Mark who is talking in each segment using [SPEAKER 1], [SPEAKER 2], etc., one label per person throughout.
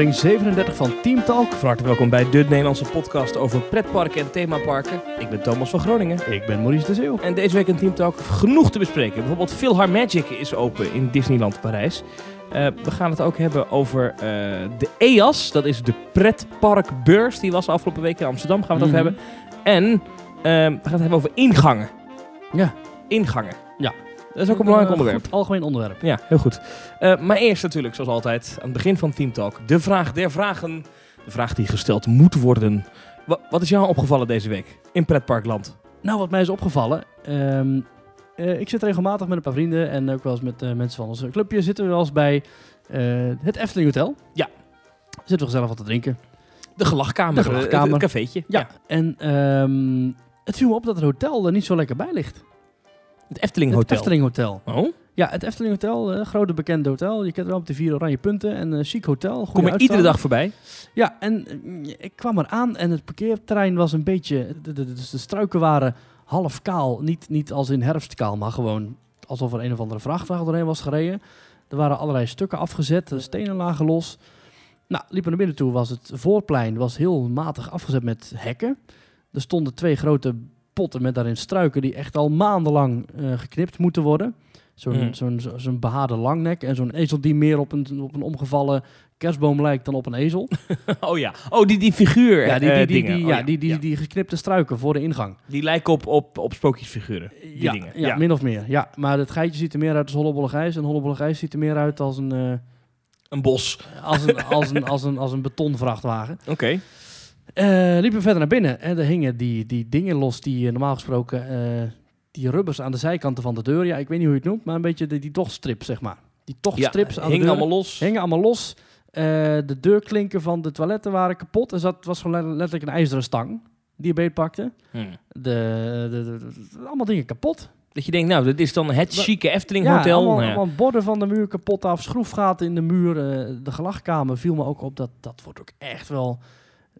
[SPEAKER 1] aflevering 37 van Team Talk.
[SPEAKER 2] Van harte welkom bij de Nederlandse podcast over pretparken en themaparken. Ik ben Thomas van Groningen.
[SPEAKER 1] Ik ben Maurice de Zeeuw.
[SPEAKER 2] En deze week in Team Talk genoeg te bespreken. Bijvoorbeeld Philharmagic is open in Disneyland Parijs. Uh, we gaan het ook hebben over uh, de EAS, dat is de pretparkbeurs. Die was afgelopen week in Amsterdam, gaan we het mm -hmm. over hebben. En uh, we gaan het hebben over ingangen.
[SPEAKER 1] Ja.
[SPEAKER 2] Ingangen.
[SPEAKER 1] Ja.
[SPEAKER 2] Dat is ook een belangrijk onderwerp.
[SPEAKER 1] Goed, algemeen onderwerp.
[SPEAKER 2] Ja, heel goed. Uh, maar eerst natuurlijk, zoals altijd, aan het begin van Team Talk, de vraag der vragen. De vraag die gesteld moet worden. Wa wat is jou opgevallen deze week in pretparkland?
[SPEAKER 1] Nou, wat mij is opgevallen... Um, uh, ik zit regelmatig met een paar vrienden en ook wel eens met uh, mensen van ons clubje. Zitten we wel eens bij het Efteling Hotel.
[SPEAKER 2] Ja.
[SPEAKER 1] Zitten we gezellig wat te drinken.
[SPEAKER 2] De gelachkamer. De gelachkamer. Het, het cafeetje.
[SPEAKER 1] Ja. ja. En um, het viel me op dat het hotel er niet zo lekker bij ligt.
[SPEAKER 2] Het Efteling Hotel.
[SPEAKER 1] Het Efteling Hotel.
[SPEAKER 2] Oh?
[SPEAKER 1] Ja, het Efteling Hotel, uh, grote bekende hotel. Je kent wel op de vier oranje punten. En uh, chic hotel.
[SPEAKER 2] Kom je iedere dag voorbij?
[SPEAKER 1] Ja, en uh, ik kwam eraan en het parkeerterrein was een beetje... De, de, de, de struiken waren half kaal. Niet, niet als in herfstkaal, maar gewoon alsof er een of andere vrachtwagen doorheen was gereden. Er waren allerlei stukken afgezet, de stenen lagen los. Nou, liepen naar binnen toe, was het voorplein was heel matig afgezet met hekken. Er stonden twee grote potten met daarin struiken die echt al maandenlang uh, geknipt moeten worden. Zo'n mm. zo'n zo'n behaarde langnek en zo'n ezel die meer op een, op een omgevallen kerstboom lijkt dan op een ezel.
[SPEAKER 2] oh ja, oh die, die figuur
[SPEAKER 1] Ja, die, die, die,
[SPEAKER 2] uh,
[SPEAKER 1] die, ja, oh, die, die, die geknipte struiken voor de ingang.
[SPEAKER 2] Die lijken op, op, op sprookjesfiguren, die
[SPEAKER 1] ja,
[SPEAKER 2] dingen.
[SPEAKER 1] Ja, ja, min of meer. Ja, maar het geitje ziet er meer uit als hollebolle gijs en hollebolle gijs ziet er meer uit als een... Uh,
[SPEAKER 2] een bos.
[SPEAKER 1] Als een, als een, als een, als een betonvrachtwagen.
[SPEAKER 2] Oké. Okay.
[SPEAKER 1] Uh, liepen we verder naar binnen en er hingen die, die dingen los die uh, normaal gesproken, uh, die rubbers aan de zijkanten van de deur, ja, ik weet niet hoe je het noemt, maar een beetje die tochtstrip, zeg maar. Die tochtstrips
[SPEAKER 2] ja,
[SPEAKER 1] aan
[SPEAKER 2] hingen
[SPEAKER 1] de deur.
[SPEAKER 2] allemaal los.
[SPEAKER 1] Hingen allemaal los. de deurklinken van de toiletten waren kapot. Zat, het was gewoon letterlijk een ijzeren stang die je beetpakte.
[SPEAKER 2] Hmm.
[SPEAKER 1] De, de, de, de, allemaal dingen kapot.
[SPEAKER 2] Dat je denkt, nou, dit is dan het chique Efteling
[SPEAKER 1] ja,
[SPEAKER 2] Hotel.
[SPEAKER 1] Allemaal,
[SPEAKER 2] nou ja.
[SPEAKER 1] allemaal borden van de muur kapot af, schroefgaten in de muur. de gelachkamer viel me ook op. Dat, dat wordt ook echt wel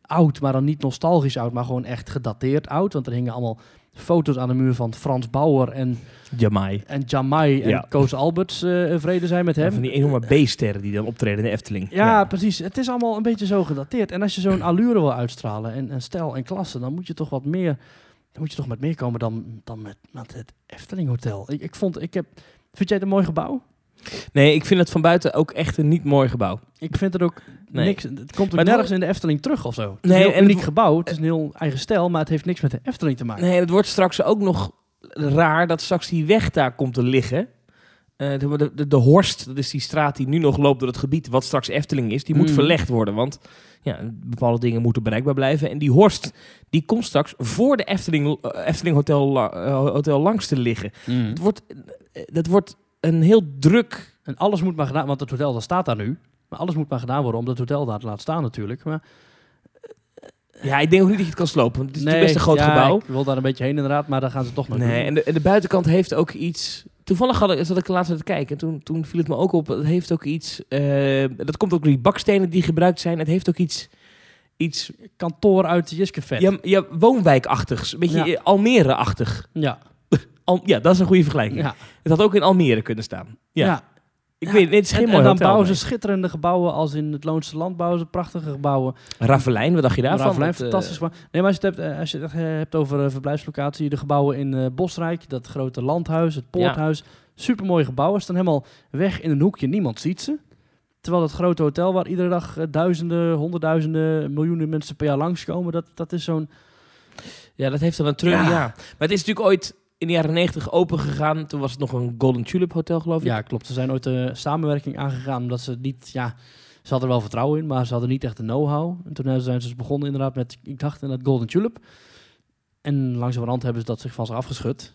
[SPEAKER 1] oud, maar dan niet nostalgisch oud, maar gewoon echt gedateerd oud. Want er hingen allemaal foto's aan de muur van Frans Bauer en
[SPEAKER 2] Jamai.
[SPEAKER 1] En Jamai en
[SPEAKER 2] Ja.
[SPEAKER 1] Koos Alberts uh, vrede zijn met hem.
[SPEAKER 2] Van die enorme B-sterren die dan optreden in de Efteling.
[SPEAKER 1] Ja, precies. Het is allemaal een beetje zo gedateerd. En als je zo'n allure wil uitstralen en, en stijl en klasse, dan moet je toch wat meer, dan moet je toch met meer komen dan, dan met, met het Efteling Hotel. Ik, ik vond, ik heb, vind jij het een mooi gebouw?
[SPEAKER 2] Nee, ik vind het van buiten ook echt een niet mooi gebouw.
[SPEAKER 1] Ik vind het ook
[SPEAKER 2] Nee.
[SPEAKER 1] niks. Het komt ook
[SPEAKER 2] Maar
[SPEAKER 1] nergens
[SPEAKER 2] het-
[SPEAKER 1] in de Efteling terug of zo. Het
[SPEAKER 2] Nee,
[SPEAKER 1] is een uniek
[SPEAKER 2] het-
[SPEAKER 1] gebouw. Het is een heel eigen stijl, maar het heeft niks met de Efteling te maken.
[SPEAKER 2] Nee, het wordt straks ook nog raar dat straks die weg daar komt te liggen. Eh, de, de, de, de Horst, dat is die straat die nu nog loopt door het gebied, wat straks Efteling is, die moet
[SPEAKER 1] Mm.
[SPEAKER 2] verlegd worden. Want ja, bepaalde dingen moeten bereikbaar blijven. En die Horst, die komt straks voor de Efteling, eh, Efteling Hotel, eh, Hotel langs te liggen. Het wordt, dat wordt een heel druk...
[SPEAKER 1] En alles moet maar gedaan, want het hotel dat staat daar nu. Maar alles moet maar gedaan worden om dat hotel daar te laten staan natuurlijk. Maar
[SPEAKER 2] Ja, ik denk ook niet dat je het kan slopen, want het is natuurlijk best een groot
[SPEAKER 1] ja,
[SPEAKER 2] gebouw.
[SPEAKER 1] Ik wil daar een beetje heen inderdaad, maar daar gaan ze toch nog
[SPEAKER 2] Nee,
[SPEAKER 1] doen.
[SPEAKER 2] en de, en de buitenkant heeft ook iets. Toevallig had ik, zat ik laatst te kijken. En toen, toen viel het me ook op. Het heeft ook iets. eh, dat komt ook door die bakstenen die gebruikt zijn. Het heeft ook iets. Iets.
[SPEAKER 1] Kantoor uit Jiskevet.
[SPEAKER 2] Ja, ja, woonwijkachtigs. Een beetje
[SPEAKER 1] Ja.
[SPEAKER 2] eh, Almere-achtig.
[SPEAKER 1] ja.
[SPEAKER 2] Al, ja, dat is een goede vergelijking.
[SPEAKER 1] ja.
[SPEAKER 2] Het had ook in Almere kunnen staan. Ja.
[SPEAKER 1] ja.
[SPEAKER 2] Ik weet het, het is geen
[SPEAKER 1] en,
[SPEAKER 2] mooi
[SPEAKER 1] en dan bouwen ze schitterende gebouwen als in het Loonse Land bouwen ze prachtige gebouwen.
[SPEAKER 2] Ravelijn, wat dacht je daarvan?
[SPEAKER 1] Ravelijn,
[SPEAKER 2] eh,
[SPEAKER 1] fantastisch. Nee, maar als je het hebt, eh, als je het hebt over eh, verblijfslocatie, de gebouwen in Bosrijk, dat grote landhuis, het poorthuis. Supermooie gebouwen, staan helemaal weg in een hoekje. Niemand ziet ze. Terwijl het grote hotel waar iedere dag duizenden, honderdduizenden, miljoenen mensen per jaar langskomen, dat, dat is zo'n...
[SPEAKER 2] Ja, dat heeft dan een treurig
[SPEAKER 1] Ja.
[SPEAKER 2] Maar het is natuurlijk ooit in de jaren negentig open gegaan. Toen was het nog een Golden Tulip Hotel, geloof ik.
[SPEAKER 1] Ja, klopt. Ze zijn ooit een samenwerking aangegaan omdat ze niet... Ja, ze hadden er wel vertrouwen in, maar ze hadden niet echt de know-how. En toen zijn ze dus begonnen inderdaad met, ik dacht, in het Golden Tulip. En langzamerhand hebben ze dat zich van zich afgeschud.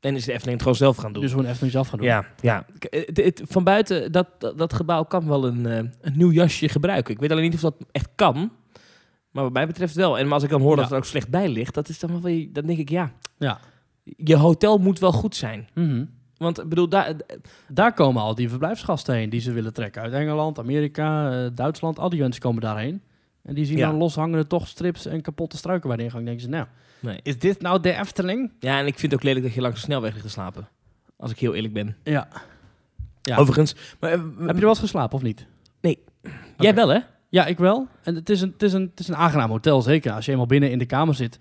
[SPEAKER 2] En is de Efteling het gewoon zelf gaan doen.
[SPEAKER 1] Dus gewoon even zelf gaan doen.
[SPEAKER 2] Ja, ja. Het- van buiten, dat, dat, dat gebouw kan wel een, eh, een nieuw jasje gebruiken. Ik weet alleen niet of dat echt kan. Maar wat mij betreft wel. En als ik dan hoor dat
[SPEAKER 1] Ja.
[SPEAKER 2] er ook slecht bij ligt, dat is dan wel weer, dan denk ik ja.
[SPEAKER 1] Ja.
[SPEAKER 2] Je hotel moet wel goed zijn.
[SPEAKER 1] Mhm.
[SPEAKER 2] Want ik bedoel, daar,
[SPEAKER 1] Daar komen al die verblijfsgasten heen die ze willen trekken. Uit Engeland, Amerika, eh, Duitsland. Al die mensen komen daarheen. En die zien
[SPEAKER 2] Ja.
[SPEAKER 1] dan loshangende tochtstrips en kapotte struiken bij de ingang. denken ze, nou,
[SPEAKER 2] nee.
[SPEAKER 1] is dit nou de Efteling?
[SPEAKER 2] Ja, en ik vind het ook lelijk dat je langs de snelweg ligt te slapen. Als ik heel eerlijk ben.
[SPEAKER 1] Ja. Ja.
[SPEAKER 2] Overigens. Maar, eh,
[SPEAKER 1] Heb je er wel eens geslapen of niet?
[SPEAKER 2] Jij
[SPEAKER 1] Oké.
[SPEAKER 2] wel, hè?
[SPEAKER 1] Ja, ik wel. En het is, een, het, is een, het is een aangenaam hotel, zeker. Als je eenmaal binnen in de kamer zit.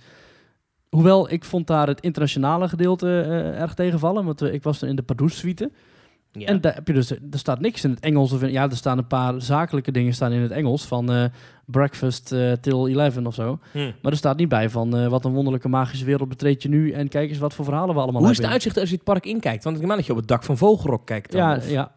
[SPEAKER 1] Hoewel, ik vond daar het internationale gedeelte eh, erg tegenvallen. Want eh, ik was toen in de Pardoes suite.
[SPEAKER 2] Ja.
[SPEAKER 1] En daar heb je dus, er staat niks in het Engels. Of in- ja, er staan een paar zakelijke dingen staan in het Engels. Van eh, breakfast eh, till 11 of zo.
[SPEAKER 2] Hm.
[SPEAKER 1] Maar er staat niet bij van eh, wat een wonderlijke magische wereld betreed je nu. En kijk eens wat voor verhalen we allemaal
[SPEAKER 2] Hoe is het
[SPEAKER 1] hebben.
[SPEAKER 2] uitzicht als je het park inkijkt? Want ik aan dat je op het dak van Vogelrok kijkt dan.
[SPEAKER 1] Ja,
[SPEAKER 2] of-
[SPEAKER 1] ja.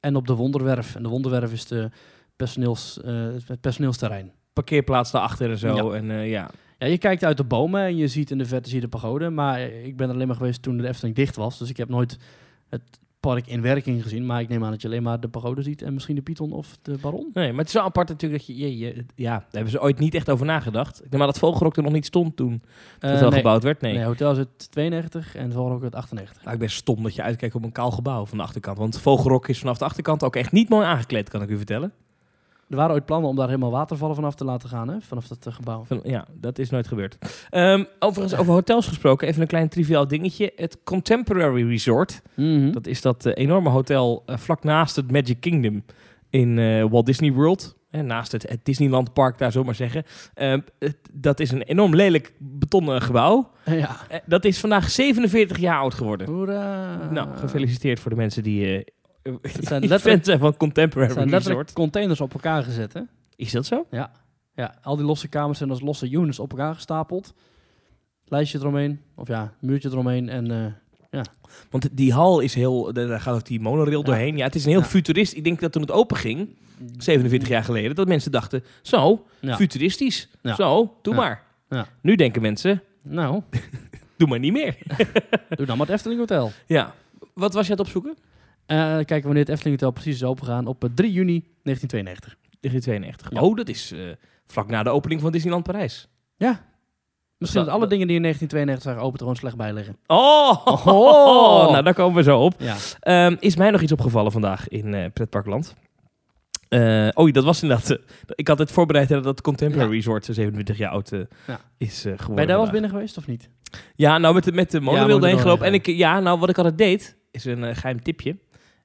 [SPEAKER 1] En op de Wonderwerf. En de Wonderwerf is de personeels, eh, het personeelsterrein.
[SPEAKER 2] Parkeerplaats daarachter en zo.
[SPEAKER 1] Ja.
[SPEAKER 2] En eh, ja.
[SPEAKER 1] Ja, je kijkt uit de bomen en je ziet in de verte zie je de pagode. Maar ik ben er alleen maar geweest toen de Efteling dicht was. Dus ik heb nooit het park in werking gezien. Maar ik neem aan dat je alleen maar de pagode ziet en misschien de Python of de Baron.
[SPEAKER 2] Nee, maar het is wel apart natuurlijk dat je, je, je- ja, daar hebben ze ooit niet echt over nagedacht. Ik neem aan dat Vogelrok er nog niet stond toen het
[SPEAKER 1] Eh, nee.
[SPEAKER 2] gebouwd werd. Nee.
[SPEAKER 1] Nee, hotel is het 92 en volgens ook het 98.
[SPEAKER 2] Nou, ik ben stom dat je uitkijkt op een kaal gebouw van de achterkant. Want Vogelrok is vanaf de achterkant ook echt niet mooi aangekleed, kan ik u vertellen.
[SPEAKER 1] Er waren ooit plannen om daar helemaal watervallen vanaf te laten gaan, hè? vanaf dat eh, gebouw.
[SPEAKER 2] Van, ja, dat is nooit gebeurd. Ehm, overigens, over hotels gesproken, even een klein triviaal dingetje. Het Contemporary Resort,
[SPEAKER 1] Mhm.
[SPEAKER 2] dat is dat eh, enorme hotel eh, vlak naast het Magic Kingdom in Walt Disney World. Hè, naast het, het Disneyland Park, daar zomaar zeggen. Ehm, het- dat is een enorm lelijk betonnen gebouw.
[SPEAKER 1] Ja.
[SPEAKER 2] Dat is vandaag 47 jaar oud geworden.
[SPEAKER 1] Hoera.
[SPEAKER 2] Nou, gefeliciteerd voor de mensen die eh
[SPEAKER 1] zijn letterlijk-
[SPEAKER 2] zijn van Contemporary
[SPEAKER 1] zijn letterlijk containers op elkaar gezet, hè?
[SPEAKER 2] Is dat zo?
[SPEAKER 1] Ja, al die losse kamers zijn als losse units op elkaar gestapeld. Lijstje eromheen, of ja, muurtje eromheen en... eh,
[SPEAKER 2] Want die hal is heel, daar gaat ook die monorail
[SPEAKER 1] Ja.
[SPEAKER 2] doorheen. Ja, het is een heel
[SPEAKER 1] Ja.
[SPEAKER 2] futurist. Ik denk dat toen het open ging, 47 jaar geleden, dat mensen dachten, zo,
[SPEAKER 1] Ja.
[SPEAKER 2] futuristisch.
[SPEAKER 1] Ja.
[SPEAKER 2] Zo, doe
[SPEAKER 1] Ja.
[SPEAKER 2] maar.
[SPEAKER 1] Ja.
[SPEAKER 2] Nu denken mensen,
[SPEAKER 1] Nou,
[SPEAKER 2] doe maar niet meer.
[SPEAKER 1] doe dan maar het Efteling Hotel.
[SPEAKER 2] ja. Wat was je aan het opzoeken?
[SPEAKER 1] Eh, kijken wanneer het Efteling Hotel precies is opengegaan op eh, 3 juni 1992.
[SPEAKER 2] 1992.
[SPEAKER 1] Ja.
[SPEAKER 2] Oh, dat is eh, vlak na de opening van Disneyland Parijs.
[SPEAKER 1] Ja. Misschien
[SPEAKER 2] Dat-
[SPEAKER 1] alle dingen die in 1992 zijn geopend er gewoon slecht bij liggen.
[SPEAKER 2] Oh,
[SPEAKER 1] Oh.
[SPEAKER 2] nou daar komen we zo op.
[SPEAKER 1] Ja.
[SPEAKER 2] Ehm, is mij nog iets opgevallen vandaag in eh Pretparkland? Eh oh, dat was inderdaad... eh, ik had het voorbereid dat het Contemporary
[SPEAKER 1] Ja.
[SPEAKER 2] Resort eh, 27 jaar oud eh,
[SPEAKER 1] Ja.
[SPEAKER 2] is eh, geworden.
[SPEAKER 1] Ben je daar wel binnen geweest of niet?
[SPEAKER 2] Ja, nou met de, met de monorail erheen gelopen. En ik, ja, nou wat ik altijd deed, is een eh, geheim tipje.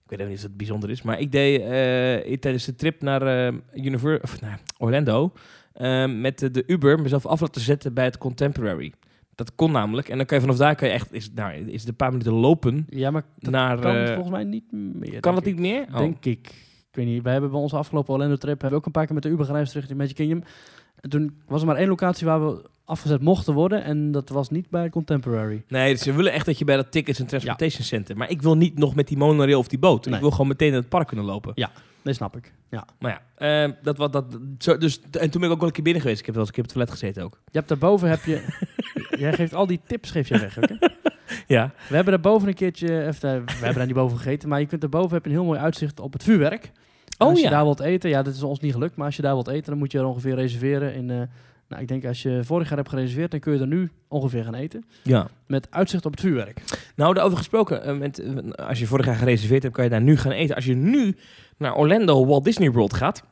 [SPEAKER 2] Ik weet ook niet of het bijzonder is, maar ik deed eh, tijdens de trip naar, Univer of, naar Orlando eh, met de, de Uber mezelf af laten zetten bij het Contemporary. Dat kon namelijk. En dan kan je vanaf daar kan je echt, is, nou, is het een paar minuten lopen
[SPEAKER 1] Ja, maar dat
[SPEAKER 2] naar...
[SPEAKER 1] kan
[SPEAKER 2] eh,
[SPEAKER 1] volgens mij niet meer.
[SPEAKER 2] kan het niet meer? Oh.
[SPEAKER 1] Denk ik. Ik weet niet. Wij hebben bij onze afgelopen Orlando-trip hebben we ook een paar keer met de Uber gereisd richting Magic Kingdom. En toen was er maar één locatie waar we afgezet mochten worden. En dat was niet bij Contemporary.
[SPEAKER 2] Nee, dus ze willen echt dat je bij dat Tickets and Transportation Center... Maar ik wil niet nog met die monorail of die boot. Ik wil gewoon meteen in het park kunnen lopen.
[SPEAKER 1] Nee, snap ik. Ja.
[SPEAKER 2] Maar ja, eh, dat, wat, dat, zo, dus, en toen ben ik ook wel een keer binnen geweest. Ik heb wel eens een keer op het toilet gezeten ook.
[SPEAKER 1] Je hebt daarboven heb je... jij geeft al die tips geef jij weg, oké?
[SPEAKER 2] Ja.
[SPEAKER 1] We hebben daarboven een keertje... Eh, we hebben daar niet boven gegeten. Maar je kunt daarboven heb je een heel mooi uitzicht op het vuurwerk.
[SPEAKER 2] Oh
[SPEAKER 1] als je
[SPEAKER 2] ja.
[SPEAKER 1] daar wilt eten... Ja, dat is ons niet gelukt. Maar als je daar wilt eten, dan moet je er ongeveer reserveren in... eh, nou, ik denk als je vorig jaar hebt gereserveerd, dan kun je er nu ongeveer gaan eten.
[SPEAKER 2] ja.
[SPEAKER 1] Met uitzicht op het vuurwerk.
[SPEAKER 2] Nou, daarover gesproken. eh, met, eh, als je vorig jaar gereserveerd hebt, kan je daar nu gaan eten. Als je nu naar Orlando Walt Disney World gaat,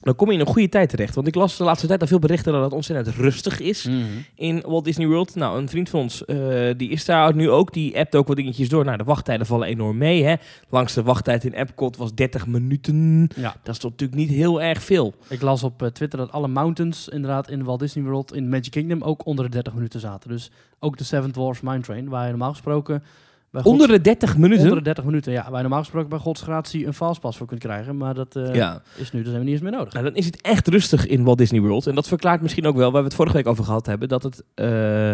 [SPEAKER 2] dan kom je in een goede tijd terecht. Want ik las de laatste tijd al veel berichten dat het ontzettend rustig is in Walt Disney World. Nou, een vriend van ons, eh, die is daar nu ook. Die appt ook wat dingetjes door. Nou, de wachttijden vallen enorm mee. Hè. Langste wachttijd in Epcot was 30 minuten.
[SPEAKER 1] Ja.
[SPEAKER 2] Dat is toch natuurlijk niet heel erg veel.
[SPEAKER 1] Ik las op eh, Twitter dat alle mountains inderdaad in Walt Disney World in Magic Kingdom ook onder de 30 minuten zaten. Dus ook de Seven Dwarfs Mine Train, waar je normaal gesproken
[SPEAKER 2] Onder de 30 minuten?
[SPEAKER 1] onder de 30 minuten, ja, waar je normaal gesproken bij Gods gratie een fastpass voor kunt krijgen. Maar dat
[SPEAKER 2] ja.
[SPEAKER 1] is nu, dus hebben we niet eens meer nodig.
[SPEAKER 2] Nou, dan is het echt rustig in Walt Disney World. En dat verklaart misschien ook wel, waar we het vorige week over gehad hebben, dat het, eh,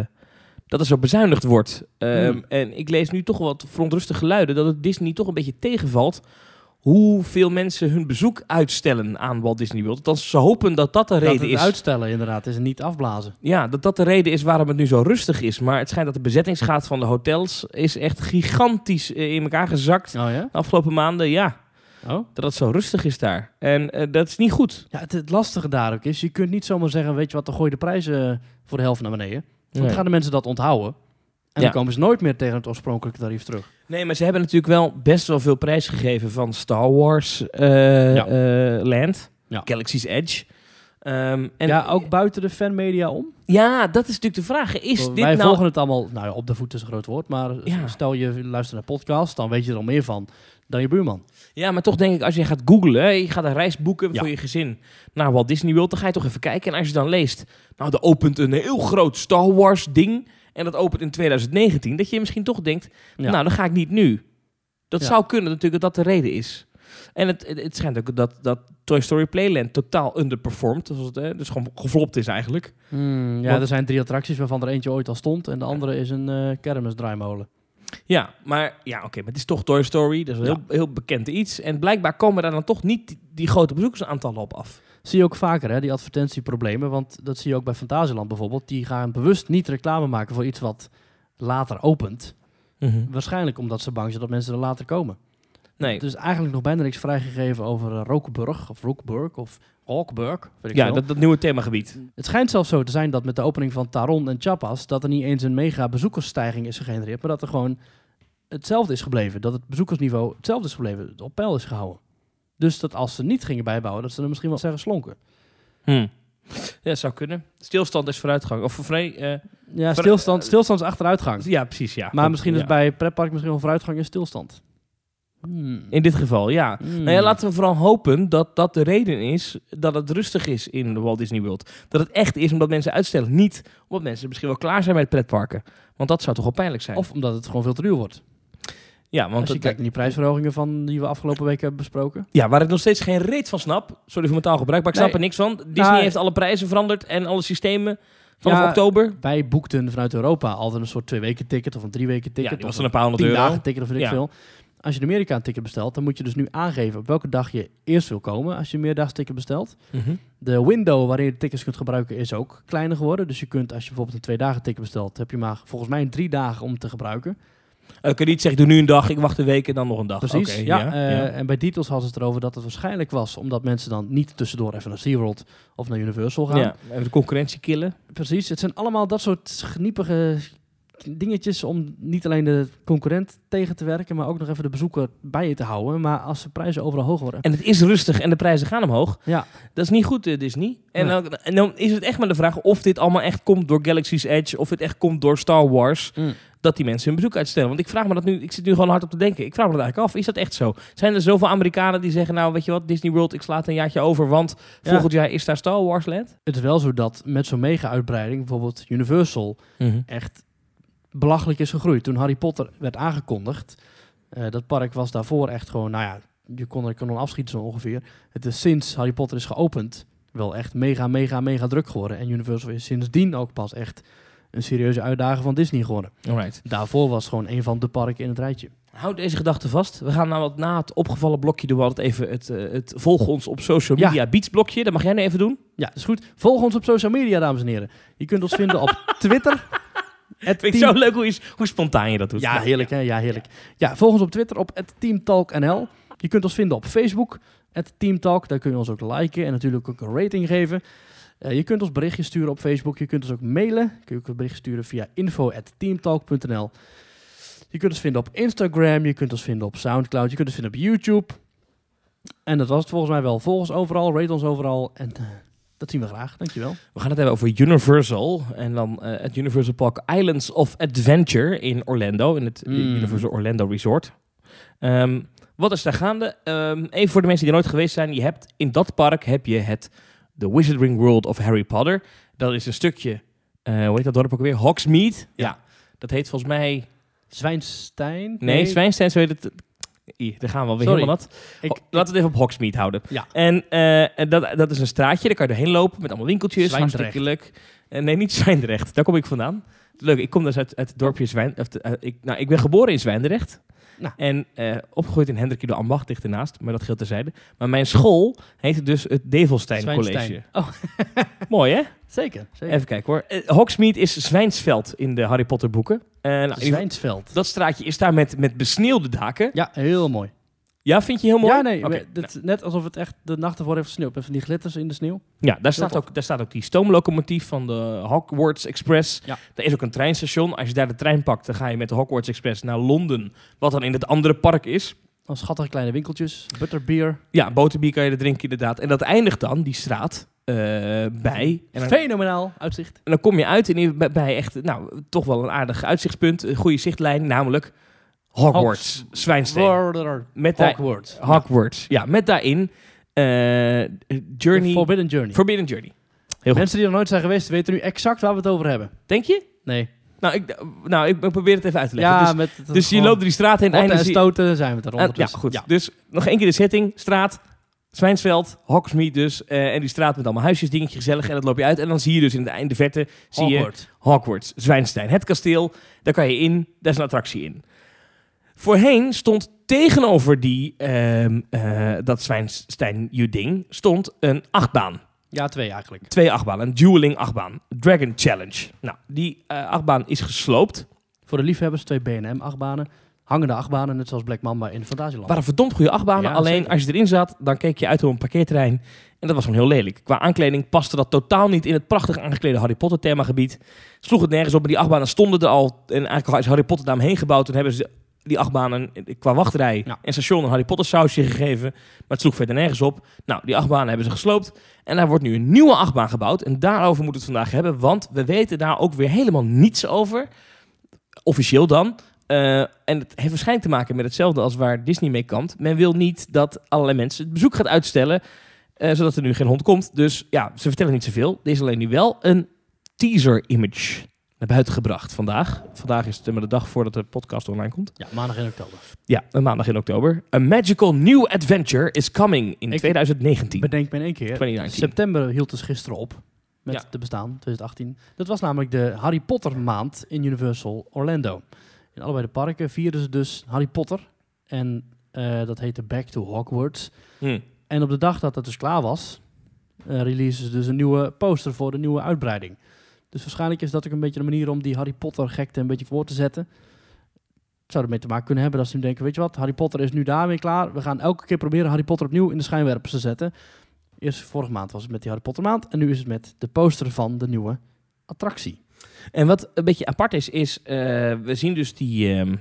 [SPEAKER 2] dat er zo bezuinigd wordt. Ehm,
[SPEAKER 1] Hmm.
[SPEAKER 2] En ik lees nu toch wat verontrustige geluiden dat het Disney toch een beetje tegenvalt hoeveel mensen hun bezoek uitstellen aan Walt Disney World. Althans, ze hopen dat dat de
[SPEAKER 1] dat
[SPEAKER 2] reden
[SPEAKER 1] het
[SPEAKER 2] is.
[SPEAKER 1] uitstellen inderdaad, is niet afblazen.
[SPEAKER 2] Ja, dat dat de reden is waarom het nu zo rustig is. Maar het schijnt dat de bezettingsgraad van de hotels is echt gigantisch eh, in elkaar gezakt.
[SPEAKER 1] Oh ja?
[SPEAKER 2] De afgelopen maanden, ja,
[SPEAKER 1] Oh?
[SPEAKER 2] dat het zo rustig is daar. En eh, dat is niet goed.
[SPEAKER 1] Ja, het, het lastige daar ook is, je kunt niet zomaar zeggen, weet je wat, dan gooi je de prijzen voor de helft naar beneden. Want
[SPEAKER 2] Nee.
[SPEAKER 1] dan gaan de mensen dat onthouden. En
[SPEAKER 2] Ja.
[SPEAKER 1] dan komen ze nooit meer tegen het oorspronkelijke tarief terug.
[SPEAKER 2] Nee, maar ze hebben natuurlijk wel best wel veel prijs gegeven van Star Wars eh,
[SPEAKER 1] Ja.
[SPEAKER 2] eh, Land,
[SPEAKER 1] Ja.
[SPEAKER 2] Galaxy's Edge. Ehm, en
[SPEAKER 1] ja, ook buiten de fanmedia om.
[SPEAKER 2] Ja, dat is natuurlijk de vraag. Is dit
[SPEAKER 1] Wij
[SPEAKER 2] nou...
[SPEAKER 1] volgen het allemaal, nou ja, op de voet is een groot woord, maar stel je luistert naar podcast, dan weet je er al meer van dan je buurman.
[SPEAKER 2] Ja, maar toch denk ik, als je gaat googlen, je gaat een reis boeken voor je gezin naar Walt Disney World, dan ga je toch even kijken. En als je dan leest, nou, er opent een heel groot Star Wars ding en dat opent in 2019, dat je misschien toch denkt,
[SPEAKER 1] Ja.
[SPEAKER 2] nou, dan ga ik niet nu. Dat
[SPEAKER 1] Ja.
[SPEAKER 2] zou kunnen natuurlijk dat dat de reden is. En het, het, het schijnt ook dat, dat Toy Story Playland totaal underperformed, dus, het, dus gewoon geflopt is eigenlijk.
[SPEAKER 1] Hmm, ja,
[SPEAKER 2] Want-
[SPEAKER 1] er zijn drie attracties waarvan er eentje ooit al stond en de andere is een eh kermisdraaimolen.
[SPEAKER 2] Ja, maar ja, oké, maar het is toch Toy Story, dat is een
[SPEAKER 1] Ja.
[SPEAKER 2] heel, heel bekend iets. En blijkbaar komen daar dan toch niet die, die grote bezoekersaantallen op af.
[SPEAKER 1] Zie je ook vaker, hè, die advertentieproblemen. Want dat zie je ook bij Fantasieland bijvoorbeeld. Die gaan bewust niet reclame maken voor iets wat later opent. Waarschijnlijk omdat ze bang zijn dat mensen er later komen.
[SPEAKER 2] Nee,
[SPEAKER 1] is eigenlijk nog bijna niks vrijgegeven over eh, Rookburg of Rookburg of ik
[SPEAKER 2] ja, dat, dat nieuwe themagebied.
[SPEAKER 1] Het schijnt zelfs zo te zijn dat met de opening van Taron en Chapas... dat er niet eens een mega bezoekersstijging is gegenereerd... maar dat er gewoon hetzelfde is gebleven. Dat het bezoekersniveau hetzelfde is gebleven. Het op peil is gehouden. Dus dat als ze niet gingen bijbouwen... dat ze er misschien wel zeggen slonken.
[SPEAKER 2] Hm. Ja, zou kunnen. Stilstand is vooruitgang. Of nee, eh,
[SPEAKER 1] Ja, stilstand, stilstand is achteruitgang.
[SPEAKER 2] ja, precies, ja.
[SPEAKER 1] Maar misschien is bij pretpark misschien wel vooruitgang en stilstand. Hmm.
[SPEAKER 2] In dit geval, ja.
[SPEAKER 1] Hmm.
[SPEAKER 2] Nou ja, laten we vooral hopen dat dat de reden is dat het rustig is in de Walt Disney World. Dat het echt is omdat mensen uitstellen. Niet omdat mensen misschien wel klaar zijn met pretparken. Want dat zou toch wel pijnlijk zijn.
[SPEAKER 1] Of omdat het gewoon veel te duur wordt.
[SPEAKER 2] Ja, want
[SPEAKER 1] Als je
[SPEAKER 2] het-
[SPEAKER 1] kijkt naar die prijsverhogingen van die we afgelopen week hebben besproken.
[SPEAKER 2] ja, waar ik nog steeds geen reet van snap. Sorry voor mijn taalgebruik, maar ik snap er niks van. Disney
[SPEAKER 1] Nou,
[SPEAKER 2] heeft alle prijzen veranderd en alle systemen vanaf
[SPEAKER 1] Ja,
[SPEAKER 2] oktober.
[SPEAKER 1] Wij boekten vanuit Europa altijd een soort twee weken ticket of een drie weken
[SPEAKER 2] Ja,
[SPEAKER 1] ticket.
[SPEAKER 2] die
[SPEAKER 1] of
[SPEAKER 2] was dan een paar honderd
[SPEAKER 1] tien
[SPEAKER 2] euro.
[SPEAKER 1] dagen ticket of weet ik
[SPEAKER 2] Ja.
[SPEAKER 1] veel. Als je in Amerika een ticket bestelt, dan moet je dus nu aangeven op welke dag je eerst wil komen als je een meerdaags ticket bestelt.
[SPEAKER 2] Mhm.
[SPEAKER 1] De window waarin je de tickets kunt gebruiken is ook kleiner geworden. Dus je kunt, als je bijvoorbeeld een twee dagen ticket bestelt, heb je maar volgens mij drie dagen om te gebruiken.
[SPEAKER 2] Eh, kun je niet zeggen, doe nu een dag, ik wacht een week en dan nog een dag.
[SPEAKER 1] Precies. Ja, eh,
[SPEAKER 2] ja.
[SPEAKER 1] En bij Details hadden ze het erover dat het waarschijnlijk was omdat mensen dan niet tussendoor even naar SeaWorld of naar Universal gaan.
[SPEAKER 2] Ja, even de concurrentie killen.
[SPEAKER 1] Precies. Het zijn allemaal dat soort geniepige dingetjes om niet alleen de concurrent tegen te werken, maar ook nog even de bezoeker bij je te houden. Maar als de prijzen overal hoog worden.
[SPEAKER 2] En het is rustig en de prijzen gaan omhoog.
[SPEAKER 1] Ja,
[SPEAKER 2] Dat is niet goed, eh, Disney. En,
[SPEAKER 1] Nee.
[SPEAKER 2] dan, en dan is het echt maar de vraag of dit allemaal echt komt door Galaxy's Edge, of het echt komt door Star Wars,
[SPEAKER 1] Mm.
[SPEAKER 2] dat die mensen hun bezoek uitstellen. Want ik vraag me dat nu, ik zit nu gewoon hard op te denken. Ik vraag me dat eigenlijk af, is dat echt zo? Zijn er zoveel Amerikanen die zeggen, nou weet je wat, Disney World, ik sla het een jaartje over, want
[SPEAKER 1] Ja.
[SPEAKER 2] volgend jaar is daar Star Wars Land?
[SPEAKER 1] het is wel zo dat met zo'n mega-uitbreiding, bijvoorbeeld Universal, echt belachelijk is gegroeid. Toen Harry Potter werd aangekondigd, eh, dat park was daarvoor echt gewoon, nou ja, je kon er kanon afschieten zo ongeveer. Het is sinds Harry Potter is geopend wel echt mega, mega, mega druk geworden. En Universal is sindsdien ook pas echt een serieuze uitdaging van Disney geworden.
[SPEAKER 2] Alright.
[SPEAKER 1] Daarvoor was het gewoon een van de parken in het rijtje.
[SPEAKER 2] Houd deze gedachte vast. We gaan nou wat na het opgevallen blokje doen we altijd even het, eh, het volg ons op social
[SPEAKER 1] Ja.
[SPEAKER 2] media beats blokje. Dat mag jij nu even doen.
[SPEAKER 1] Ja, dat is goed. Volg ons op social media, dames en heren. Je kunt ons vinden op Twitter. Het
[SPEAKER 2] ik zo leuk hoe, je, hoe spontaan je dat doet.
[SPEAKER 1] Ja, heerlijk hè? Ja, heerlijk. Ja, volg ons op Twitter op @teamtalknl. Je kunt ons vinden op Facebook, @teamtalk. Daar kun je ons ook liken en natuurlijk ook een rating geven. Eh, je kunt ons berichtjes sturen op Facebook. Je kunt ons ook mailen. Kun je ook een bericht sturen via info@teamtalk.nl. Je kunt ons vinden op Instagram. Je kunt ons vinden op Soundcloud. Je kunt ons vinden op YouTube. En dat was het volgens mij wel. Volg ons overal, rate ons overal. En eh, dat zien we graag. Dankjewel.
[SPEAKER 2] We gaan het hebben over Universal. En dan eh, het Universal Park Islands of Adventure in Orlando. In het eh,
[SPEAKER 1] Mm.
[SPEAKER 2] Universal Orlando Resort. Ehm, wat is daar gaande? Ehm, even voor de mensen die er nooit geweest zijn. Je hebt, in dat park heb je het The Wizarding World of Harry Potter. Dat is een stukje, eh, hoe heet dat dorp ook weer? Hogsmeade. Ja. Dat heet volgens mij...
[SPEAKER 1] Zwijnstein?
[SPEAKER 2] Nee, Zwijnstein, zo heet het. Daar gaan we alweer
[SPEAKER 1] Sorry.
[SPEAKER 2] helemaal nat.
[SPEAKER 1] Ik,
[SPEAKER 2] Ho- Laten we het even op Hogsmeade houden.
[SPEAKER 1] Ja.
[SPEAKER 2] En, eh, en dat, dat is een straatje, daar kan je doorheen lopen met allemaal winkeltjes. Hartstikke leuk. Eh, nee, niet Zwijndrecht. Daar kom ik vandaan. Leuk, ik kom dus uit, uit het dorpje Zwijn... Of eh, ik, nou, ik ben geboren in Zwijndrecht.
[SPEAKER 1] Nou.
[SPEAKER 2] En eh, opgegroeid in Hendrik de Ambacht, dicht ernaast. Maar dat geldt terzijde. Maar mijn school heette dus het Develstein College.
[SPEAKER 1] Oh,
[SPEAKER 2] Mooi, hè?
[SPEAKER 1] zeker. zeker.
[SPEAKER 2] Even kijken hoor. Eh, Hogsmeade is Zwijnsveld in de Harry Potter boeken. Nou,
[SPEAKER 1] Zwijnsveld.
[SPEAKER 2] dat straatje is daar met, met besneeuwde daken.
[SPEAKER 1] Ja, heel mooi.
[SPEAKER 2] Ja, vind je heel mooi?
[SPEAKER 1] Ja, nee, dit- net alsof het echt de nacht ervoor heeft gesneeuwd. Met van die glitters in de sneeuw.
[SPEAKER 2] Ja, daar staat, ook, daar staat ook die stoomlocomotief van de Hogwarts Express.
[SPEAKER 1] Ja.
[SPEAKER 2] Er is ook een treinstation. Als je daar de trein pakt, dan ga je met de Hogwarts Express naar Londen. Wat dan in het andere park is.
[SPEAKER 1] Dan schattige kleine winkeltjes. Butterbeer.
[SPEAKER 2] Ja, boterbier kan je er drinken inderdaad. En dat eindigt dan, die straat, eh, bij. En dan,
[SPEAKER 1] Fenomenaal uitzicht.
[SPEAKER 2] en dan kom je uit in, bij, bij echt, nou, toch wel een aardig uitzichtspunt. Een goede zichtlijn, namelijk Hogwarts,
[SPEAKER 1] Hogs-
[SPEAKER 2] Zwijnsteen.
[SPEAKER 1] Hogwarts.
[SPEAKER 2] Met daar,
[SPEAKER 1] Hogwarts.
[SPEAKER 2] Hogwarts, ja. Met daarin eh, Journey,
[SPEAKER 1] The Forbidden Journey.
[SPEAKER 2] Forbidden Journey. Heel goed.
[SPEAKER 1] Mensen die er nooit zijn geweest, weten nu exact waar we het over hebben.
[SPEAKER 2] Denk je?
[SPEAKER 1] Nee.
[SPEAKER 2] Nou, ik, nou, ik probeer het even uit te leggen.
[SPEAKER 1] Ja,
[SPEAKER 2] dus
[SPEAKER 1] met het-
[SPEAKER 2] dus je
[SPEAKER 1] gewoon
[SPEAKER 2] loopt door die straat heen.
[SPEAKER 1] hotten en
[SPEAKER 2] zie-
[SPEAKER 1] stoten zijn we er
[SPEAKER 2] Ah, ja,
[SPEAKER 1] ondertussen.
[SPEAKER 2] goed. Dus nog één keer de setting. Straat, Zwijnsveld, Hogsmeade dus. eh, en die straat met allemaal huisjes, dingetje gezellig. En dat loop je uit. En dan zie je dus in de, in de verte zie je
[SPEAKER 1] Hogwarts.
[SPEAKER 2] Hogwarts, Zwijnstein. Het kasteel, daar kan je in. Daar is een attractie in. Voorheen stond tegenover die, ehm, eh, dat Zwijnstein-ding stond een achtbaan.
[SPEAKER 1] Ja, twee eigenlijk.
[SPEAKER 2] Twee achtbanen. Een dueling achtbaan. Dragon Challenge. Nou, die eh, achtbaan is gesloopt.
[SPEAKER 1] Voor de liefhebbers twee B&M-achtbanen. Hangende achtbanen, net zoals Black Mamba in Fantasieland.
[SPEAKER 2] waren verdomd goede achtbanen.
[SPEAKER 1] Ja,
[SPEAKER 2] alleen
[SPEAKER 1] zeker.
[SPEAKER 2] als je erin zat, dan keek je uit op een parkeerterrein. En dat was gewoon heel lelijk. Qua aankleding paste dat totaal niet in het prachtig aangeklede Harry Potter themagebied. Sloeg het nergens op. Maar die achtbanen stonden er al. En eigenlijk al is Harry Potter daaromheen gebouwd. Toen hebben ze die achtbanen qua wachtrij
[SPEAKER 1] Ja.
[SPEAKER 2] en station een Harry Potter sausje gegeven. Maar het sloeg verder nergens op. Nou, die achtbanen hebben ze gesloopt. En daar wordt nu een nieuwe achtbaan gebouwd. En daarover moeten we het vandaag hebben. Want we weten daar ook weer helemaal niets over. Officieel dan. Eh, en het heeft waarschijnlijk te maken met hetzelfde als waar Disney mee kampt. Men wil niet dat allerlei mensen het bezoek gaat uitstellen, eh, zodat er nu geen hond komt. Dus ja, ze vertellen niet zoveel. Er is alleen nu wel een teaser image naar buiten gebracht vandaag. Vandaag is het maar de dag voordat de podcast online komt.
[SPEAKER 1] Ja, maandag in oktober.
[SPEAKER 2] Ja, een maandag in oktober. A magical new adventure is coming in
[SPEAKER 1] Ik
[SPEAKER 2] 2019.
[SPEAKER 1] Bedenk me in één keer.
[SPEAKER 2] 2019.
[SPEAKER 1] September hield dus gisteren op met
[SPEAKER 2] Ja.
[SPEAKER 1] de bestaan, 2018. Dat was namelijk de Harry Potter maand in Universal Orlando. In allebei de parken vierden ze dus Harry Potter. En eh, dat heette Back to Hogwarts.
[SPEAKER 2] Hm.
[SPEAKER 1] En op de dag dat het dus klaar was, eh releasen ze dus een nieuwe poster voor de nieuwe uitbreiding. Dus waarschijnlijk is dat ook een beetje een manier om die Harry Potter gekte een beetje voor te zetten. Het zou ermee te maken kunnen hebben dat ze nu denken, weet je wat, Harry Potter is nu daarmee klaar. We gaan elke keer proberen Harry Potter opnieuw in de schijnwerpers te zetten. Eerst vorige maand was het met die Harry Potter maand en nu is het met de poster van de nieuwe attractie.
[SPEAKER 2] En wat een beetje apart is, is eh, we zien dus die, ehm,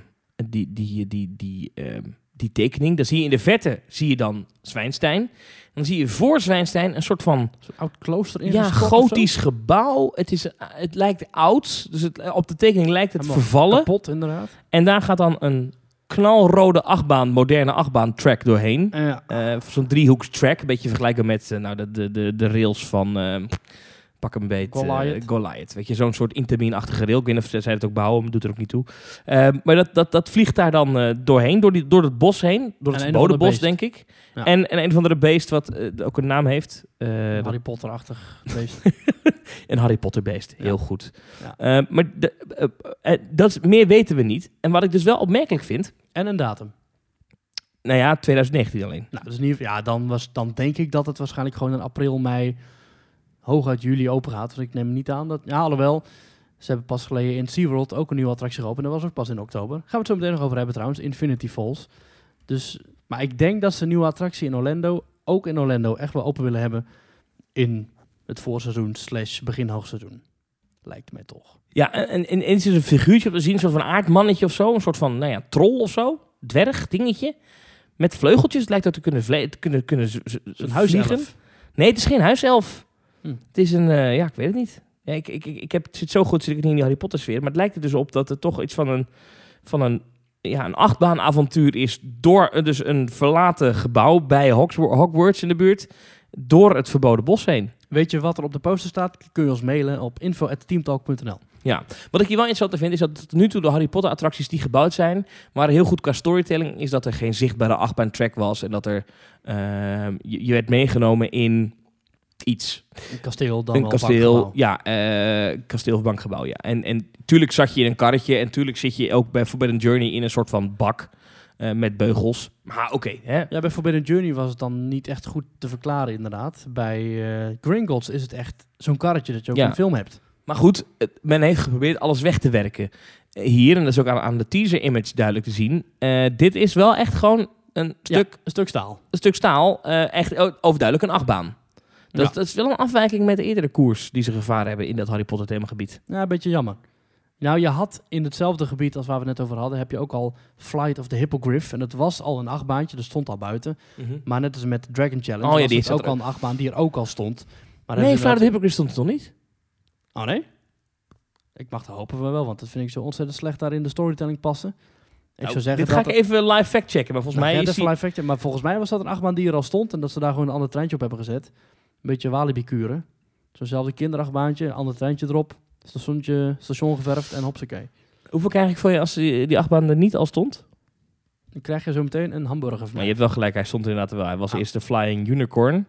[SPEAKER 2] die, die, die, die, ehm, die tekening. Dan zie je in de verte zie je dan Zwijnstein. Dan zie je voor Zwijnstein een soort van
[SPEAKER 1] oud klooster
[SPEAKER 2] ja,
[SPEAKER 1] of zo.
[SPEAKER 2] gotisch gebouw. Het, is, eh, het lijkt oud, dus het, op de tekening lijkt het
[SPEAKER 1] Helemaal
[SPEAKER 2] vervallen.
[SPEAKER 1] Kapot inderdaad.
[SPEAKER 2] En daar gaat dan een knalrode achtbaan, moderne achtbaan track doorheen.
[SPEAKER 1] En ja,
[SPEAKER 2] Eh, Zo'n driehoeks track, een beetje vergelijken met eh, nou, de, de, de, de rails van... pak een beet. eh,
[SPEAKER 1] Goliath.
[SPEAKER 2] Goliath. Weet je, zo'n soort intermin-achtige rail. Ik weet niet of zij het ook bouwen, maar doet er ook niet toe. Ehm, maar dat, dat, dat vliegt daar dan eh, doorheen, door, die, door het bos heen. Door het
[SPEAKER 1] een
[SPEAKER 2] bodembos, denk ik.
[SPEAKER 1] Ja.
[SPEAKER 2] En, en een of andere beest wat eh, ook een naam heeft. Eh, dat-
[SPEAKER 1] Harry Potter-achtig beest.
[SPEAKER 2] een Harry Potter beest. Heel
[SPEAKER 1] Ja.
[SPEAKER 2] goed.
[SPEAKER 1] Ja.
[SPEAKER 2] Ehm, maar de, eh, eh, dat is, meer weten we niet. En wat ik dus wel opmerkelijk vind...
[SPEAKER 1] en een datum.
[SPEAKER 2] Nou ja, 2019 alleen.
[SPEAKER 1] Nou, dus geval, ja, dan, was, dan denk ik dat het waarschijnlijk gewoon in april, mei, hooguit juli open gaat. Want ik neem niet aan dat, ja, alhoewel, ze hebben pas geleden in SeaWorld ook een nieuwe attractie geopend. Dat was ook pas in oktober. Gaan we het zo meteen nog over hebben trouwens, Infinity Falls. Dus, maar ik denk dat ze een nieuwe attractie in Orlando, ook in Orlando, echt wel open willen hebben in het voorseizoen slash begin hoogseizoen. Lijkt mij toch.
[SPEAKER 2] Ja, en, en, en is er een figuurtje op te zien, een soort van aardmannetje of zo. Een soort van, nou ja, troll of zo. Dwerg, dingetje. Met vleugeltjes. Het lijkt dat te kunnen, vle- te kunnen, kunnen
[SPEAKER 1] Een huiself.
[SPEAKER 2] Nee, het is geen huiself.
[SPEAKER 1] Hm.
[SPEAKER 2] Het is een, eh, ja, ik weet het niet. Ja, ik, ik, ik, heb, het zit zo goed, zit ik niet in die Harry Potter sfeer. Maar het lijkt er dus op dat het toch iets van een, van een, ja, een achtbaanavontuur is. Door eh, dus een verlaten gebouw bij Hogwarts in de buurt. Door het verboden bos heen.
[SPEAKER 1] Weet je wat er op de poster staat? Kun je ons mailen op info.teamtalk.nl.
[SPEAKER 2] Wat ik hier wel interessant vind, is dat tot nu toe de Harry Potter attracties die gebouwd zijn, waren heel goed qua storytelling, is dat er geen zichtbare achtbaan track was en dat er, ehm, je, je werd meegenomen in iets.
[SPEAKER 1] Een kasteel dan
[SPEAKER 2] een kasteel,
[SPEAKER 1] bankgebouw.
[SPEAKER 2] ja, eh, kasteel of bankgebouw, ja. En, en tuurlijk zat je in een karretje en tuurlijk zit je ook bij Forbidden Journey in een soort van bak eh, met beugels. Maar oké, hè.
[SPEAKER 1] Ja, bij Forbidden Journey was het dan niet echt goed te verklaren, inderdaad. Bij eh Gringotts is het echt zo'n karretje dat je ook
[SPEAKER 2] Ja.
[SPEAKER 1] in film hebt.
[SPEAKER 2] Maar goed, men heeft geprobeerd alles weg te werken. Hier, en dat is ook aan, aan de teaser-image duidelijk te zien, dit is wel echt gewoon een stuk
[SPEAKER 1] Een stuk staal.
[SPEAKER 2] een stuk staal, eh, echt overduidelijk een achtbaan. Dat,
[SPEAKER 1] Ja.
[SPEAKER 2] dat is wel een afwijking met de eerdere koers die ze gevaren hebben in dat Harry Potter themagebied.
[SPEAKER 1] Ja, een beetje jammer. Nou, je had in hetzelfde gebied als waar we het net over hadden, heb je ook al Flight of the Hippogriff. En dat was al een achtbaantje, dat stond al buiten. Maar net als met Dragon Challenge
[SPEAKER 2] Oh ja,
[SPEAKER 1] was
[SPEAKER 2] die
[SPEAKER 1] het
[SPEAKER 2] zat
[SPEAKER 1] ook
[SPEAKER 2] er
[SPEAKER 1] al een achtbaan die er ook al stond. Maar
[SPEAKER 2] nee, Fluit
[SPEAKER 1] wel-
[SPEAKER 2] de Hypocrite stond er toch niet?
[SPEAKER 1] Oh nee? Ik mag het hopen van wel, want dat vind ik zo ontzettend slecht daar in de storytelling passen. Ik
[SPEAKER 2] Nou,
[SPEAKER 1] zou zeggen
[SPEAKER 2] dit
[SPEAKER 1] dat
[SPEAKER 2] ga ik even live fact checken, maar volgens
[SPEAKER 1] Nou,
[SPEAKER 2] mij
[SPEAKER 1] ja,
[SPEAKER 2] is
[SPEAKER 1] is
[SPEAKER 2] die...
[SPEAKER 1] live fact, maar volgens mij was dat een achtbaan die er al stond en dat ze daar gewoon een ander treintje op hebben gezet. Een beetje Walibi-kuren. Zo'nzelfde kinderachtbaantje, ander treintje erop, stationnetje, station geverfd en hopsakee.
[SPEAKER 2] Hoeveel krijg ik voor je als die, die achtbaan er niet al stond?
[SPEAKER 1] Dan krijg je zo meteen een hamburger van
[SPEAKER 2] Maar je hebt wel gelijk, hij stond er inderdaad wel. Hij was
[SPEAKER 1] Ah.
[SPEAKER 2] eerst de Flying Unicorn.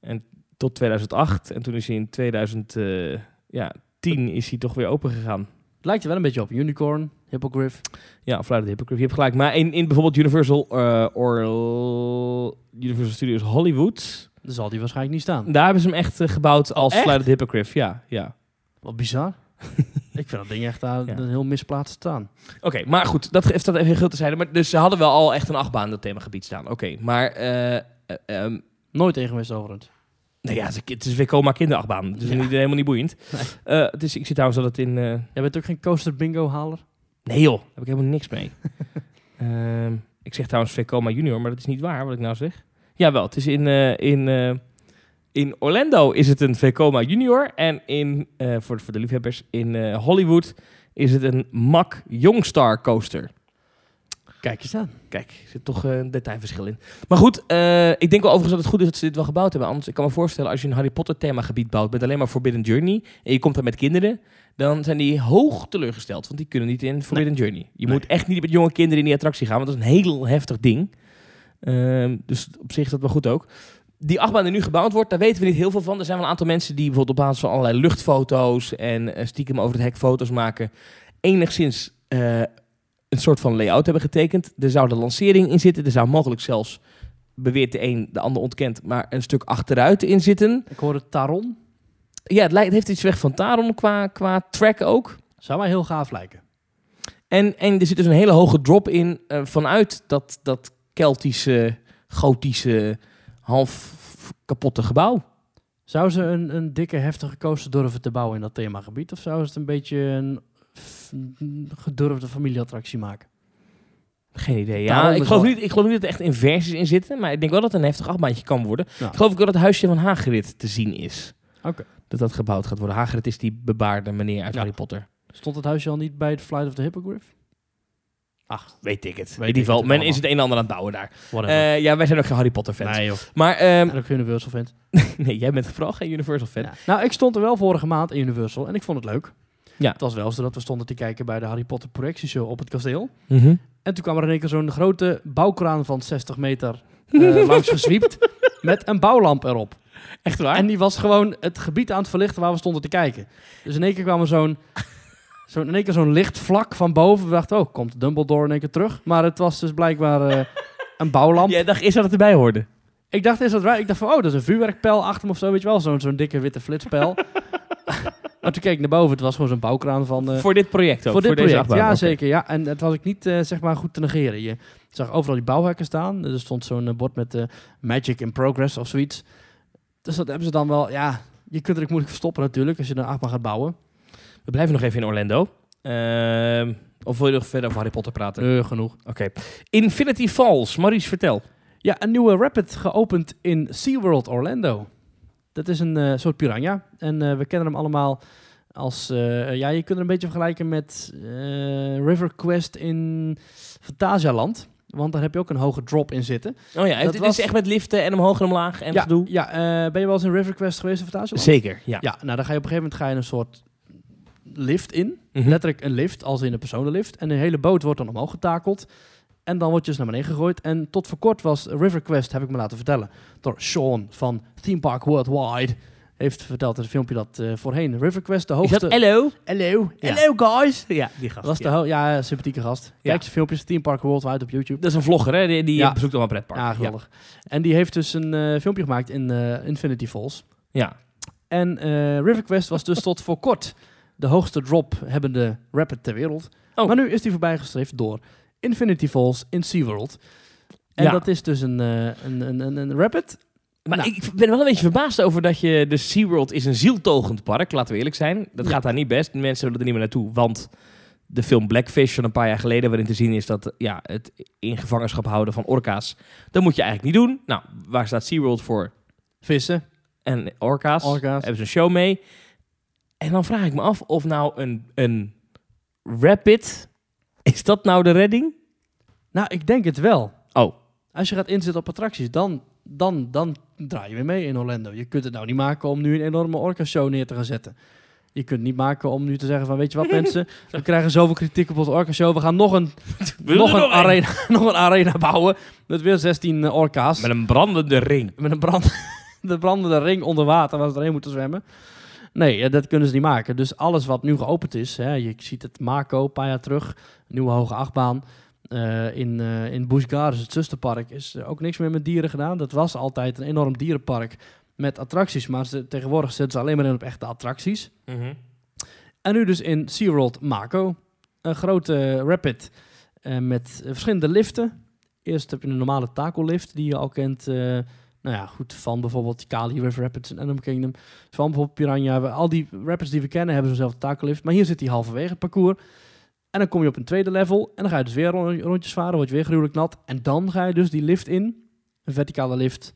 [SPEAKER 2] En tot 2008. En toen is hij in 2010 ja, 10 is hij toch weer open gegaan.
[SPEAKER 1] Het lijkt er wel een beetje op. Unicorn, Hippogriff.
[SPEAKER 2] Ja, Fluit de Hypocrite. Je hebt gelijk. Maar in, in bijvoorbeeld Universal, eh, or, Universal Studios Hollywood...
[SPEAKER 1] Dan zal die waarschijnlijk niet staan.
[SPEAKER 2] Daar hebben ze hem echt eh, gebouwd als
[SPEAKER 1] echt?
[SPEAKER 2] Fluit de Hypocrite. Ja, ja.
[SPEAKER 1] Wat bizar. ik vind dat ding echt
[SPEAKER 2] Ja.
[SPEAKER 1] een heel misplaatst staan.
[SPEAKER 2] Oké, maar goed, dat heeft dat even heel te zijn. Maar dus ze hadden wel al echt een achtbaan dat themagebied staan. Oké, maar eh, eh, ehm,
[SPEAKER 1] Nooit tegen geweest overigens.
[SPEAKER 2] nou ja, het is- weer coma kinderachtbaan. Dus
[SPEAKER 1] Ja.
[SPEAKER 2] niet, helemaal niet boeiend.
[SPEAKER 1] Nee.
[SPEAKER 2] Eh, het is, ik zie trouwens dat het in... eh,
[SPEAKER 1] Jij bent ook geen coaster bingo haler?
[SPEAKER 2] nee joh, daar heb ik helemaal niks mee. Ehm, ik zeg trouwens Vekoma Junior, maar dat is niet waar wat ik nou zeg. Jawel, het is in, eh, in, eh, in Orlando is het een Vekoma Junior. En in, eh, voor, voor de liefhebbers, in Hollywood is het een Mack Youngstar coaster.
[SPEAKER 1] Kijk eens aan.
[SPEAKER 2] Kijk, er zit toch een detailverschil in. Maar goed, ik denk wel overigens dat het goed is dat ze dit wel gebouwd hebben. Anders, ik kan me voorstellen, als je een Harry Potter themagebied bouwt met alleen maar Forbidden Journey en je komt daar met kinderen, dan zijn die hoog teleurgesteld, want die kunnen niet in Forbidden Journey. Je
[SPEAKER 1] Nee.
[SPEAKER 2] moet echt niet met jonge kinderen in die attractie gaan, want dat is een heel heftig ding. Ehm, dus op zich is dat wel goed ook. Die achtbaan die nu gebouwd wordt, daar weten we niet heel veel van. Er zijn wel een aantal mensen die bijvoorbeeld op basis van allerlei luchtfoto's en eh, stiekem over het hek foto's maken, enigszins eh, een soort van layout hebben getekend. Er zou de lancering in zitten. Er zou mogelijk zelfs, beweert de een, de ander ontkent, maar een stuk achteruit in zitten.
[SPEAKER 1] Ik hoorde Taron.
[SPEAKER 2] Ja, het, lijkt, het heeft iets weg van Taron qua, qua track ook.
[SPEAKER 1] Zou mij heel gaaf lijken.
[SPEAKER 2] En, en er zit dus een hele hoge drop in eh, vanuit dat, dat Keltische, gotische, half kapotte gebouw.
[SPEAKER 1] Zou ze een, een dikke, heftige coaster durven te bouwen in dat themagebied? Of zou ze het een beetje een gedurfde familieattractie maken?
[SPEAKER 2] Geen idee. Ja, ik geloof, niet, ik geloof niet dat er echt inversies in zitten. Maar ik denk wel dat het een heftig achtbaantje kan worden.
[SPEAKER 1] Ja.
[SPEAKER 2] Ik geloof ook dat het huisje van Hagrid te zien is.
[SPEAKER 1] Oké.
[SPEAKER 2] Dat dat gebouwd gaat worden. Hagrid is die bebaarde meneer uit
[SPEAKER 1] Ja.
[SPEAKER 2] Harry Potter.
[SPEAKER 1] Stond het huisje al niet bij de Flight of the Hippogriff?
[SPEAKER 2] Ach, weet ik het.
[SPEAKER 1] Weet
[SPEAKER 2] in ieder geval, men
[SPEAKER 1] allemaal.
[SPEAKER 2] is het een en ander aan het bouwen daar. Eh, ja, wij zijn ook geen Harry Potter fans.
[SPEAKER 1] nee joh.
[SPEAKER 2] Maar
[SPEAKER 1] En ook geen Universal fans.
[SPEAKER 2] nee, jij bent vooral geen Universal fan.
[SPEAKER 1] Ja. Nou, ik stond er wel vorige maand in Universal en ik vond het leuk.
[SPEAKER 2] Ja.
[SPEAKER 1] Het was wel zo dat we stonden te kijken bij de Harry Potter projectieshow op het kasteel.
[SPEAKER 2] Mhm.
[SPEAKER 1] En toen kwam er in één keer zo'n grote bouwkraan van 60 meter eh, langs gezwiept met een bouwlamp erop.
[SPEAKER 2] Echt waar?
[SPEAKER 1] En die was gewoon het gebied aan het verlichten waar we stonden te kijken. Dus in één keer kwam er zo'n zo'n in één keer zo'n licht vlak van boven. We dachten, oh, komt Dumbledore in één keer terug. Maar het was dus blijkbaar eh, een bouwlamp.
[SPEAKER 2] Jij dacht eerst dat het erbij hoorde.
[SPEAKER 1] Ik dacht is dat waar? Ik dacht van, oh, dat is een vuurwerkpijl achter hem of zo, weet je wel. Zo'n zo'n dikke witte flitspijl. maar toen keek ik naar boven. Het was gewoon zo'n bouwkraan van... eh,
[SPEAKER 2] voor dit project ook.
[SPEAKER 1] voor dit project, ja zeker. Ja. En het was ik niet eh, zeg maar goed te negeren. Je zag overal die bouwhekken staan. Er stond zo'n bord met Magic in Progress of zoiets. Dus dat hebben ze dan wel, ja... Je kunt er ook moeilijk verstoppen natuurlijk als je een achtbaan gaat bouwen.
[SPEAKER 2] We blijven nog even in Orlando. Ehm, of wil je nog verder over Harry Potter praten?
[SPEAKER 1] Eh, genoeg.
[SPEAKER 2] Oké. Infinity Falls. Maurice, vertel.
[SPEAKER 1] Ja, een nieuwe Rapid geopend in SeaWorld Orlando. Dat is een eh, soort piranha. En eh, we kennen hem allemaal als... ja, je kunt het een beetje vergelijken met River Quest in Fantasialand. Want daar heb je ook een hoge drop in zitten.
[SPEAKER 2] Oh ja,
[SPEAKER 1] was-
[SPEAKER 2] is echt met liften en omhoog en omlaag en
[SPEAKER 1] ja,
[SPEAKER 2] gedoe.
[SPEAKER 1] ja ben je wel eens in River Quest geweest in Fantasialand?
[SPEAKER 2] Zeker, ja.
[SPEAKER 1] Ja, nou dan ga je op een gegeven moment ga je een soort lift in.
[SPEAKER 2] Mhm.
[SPEAKER 1] Letterlijk een lift, als in een personenlift. En de hele boot wordt dan omhoog getakeld. En dan word je dus naar beneden gegooid. En tot voor kort was River Quest, heb ik me laten vertellen, door Sean van Theme Park Worldwide. Heeft verteld in het filmpje dat eh, voorheen River Quest de hoogste...
[SPEAKER 2] dat hello?
[SPEAKER 1] Hello,
[SPEAKER 2] Ja.
[SPEAKER 1] hello guys!
[SPEAKER 2] Ja, die gast.
[SPEAKER 1] Dat was de
[SPEAKER 2] ja.
[SPEAKER 1] sympathieke gast.
[SPEAKER 2] Ja.
[SPEAKER 1] Kijk zijn filmpjes, Theme Park Worldwide op YouTube.
[SPEAKER 2] Dat is een vlogger, hè? Die, die
[SPEAKER 1] Ja.
[SPEAKER 2] bezoekt allemaal pretpark.
[SPEAKER 1] Ja, geweldig. En die heeft dus een eh, filmpje gemaakt in eh, Infinity Falls.
[SPEAKER 2] Ja.
[SPEAKER 1] En River Quest was dus tot voor kort de hoogste drop hebbende rapid ter wereld.
[SPEAKER 2] Oh.
[SPEAKER 1] Maar nu is die voorbijgestreefd door Infinity Falls in SeaWorld. En
[SPEAKER 2] Ja.
[SPEAKER 1] dat is dus een, eh, een, een, een, een rapid.
[SPEAKER 2] Maar
[SPEAKER 1] Nou.
[SPEAKER 2] ik ben wel een beetje verbaasd over dat je... De SeaWorld is een zieltogend park, laten we eerlijk zijn. Dat
[SPEAKER 1] Ja.
[SPEAKER 2] gaat daar niet best. Mensen willen er niet meer naartoe, want... De film Blackfish van een paar jaar geleden, waarin te zien is dat ja, het in gevangenschap houden van orka's, dat moet je eigenlijk niet doen. Nou, waar staat SeaWorld voor?
[SPEAKER 1] Vissen.
[SPEAKER 2] en orka's.
[SPEAKER 1] Orka's.
[SPEAKER 2] Hebben ze een show mee. En dan vraag ik me af of nou een, een rapid... Is dat nou de redding?
[SPEAKER 1] Nou, ik denk het wel.
[SPEAKER 2] Oh,
[SPEAKER 1] Als je gaat inzetten op attracties, dan, dan, dan draai je weer mee in Orlando. Je kunt het nou niet maken om nu een enorme orca-show neer te gaan zetten. Je kunt het niet maken om nu te zeggen van, weet je wat mensen, we krijgen zoveel kritiek op onze orca-show, we gaan nog een, nog een, arena, nog een arena bouwen met weer 16 eh, orka's.
[SPEAKER 2] met een brandende ring.
[SPEAKER 1] met een brand, de brandende ring onder water waar ze doorheen moeten zwemmen. Nee, dat kunnen ze niet maken. Dus alles wat nu geopend is, hè, je ziet het Mako een paar jaar terug, nieuwe hoge achtbaan. eh, in, eh in Busch Gardens, het zusterpark, is ook niks meer met dieren gedaan. Dat was altijd een enorm dierenpark met attracties, maar ze, tegenwoordig zetten ze alleen maar in op echte attracties. En nu dus in SeaWorld Mako. Een grote rapid eh, met verschillende liften. Eerst heb je een normale taco-lift die je al kent. Nou ja, goed, van bijvoorbeeld Kali River Rapids en Animal Kingdom. Van bijvoorbeeld Piranha. Al die rapids die we kennen hebben zo'nzelfde taco-lift. Maar hier zit hij halverwege het parcours. En dan kom je op een tweede level. En dan ga je dus weer rond- rondjes varen. Word je weer gruwelijk nat. En dan ga je dus die lift in. Een verticale lift.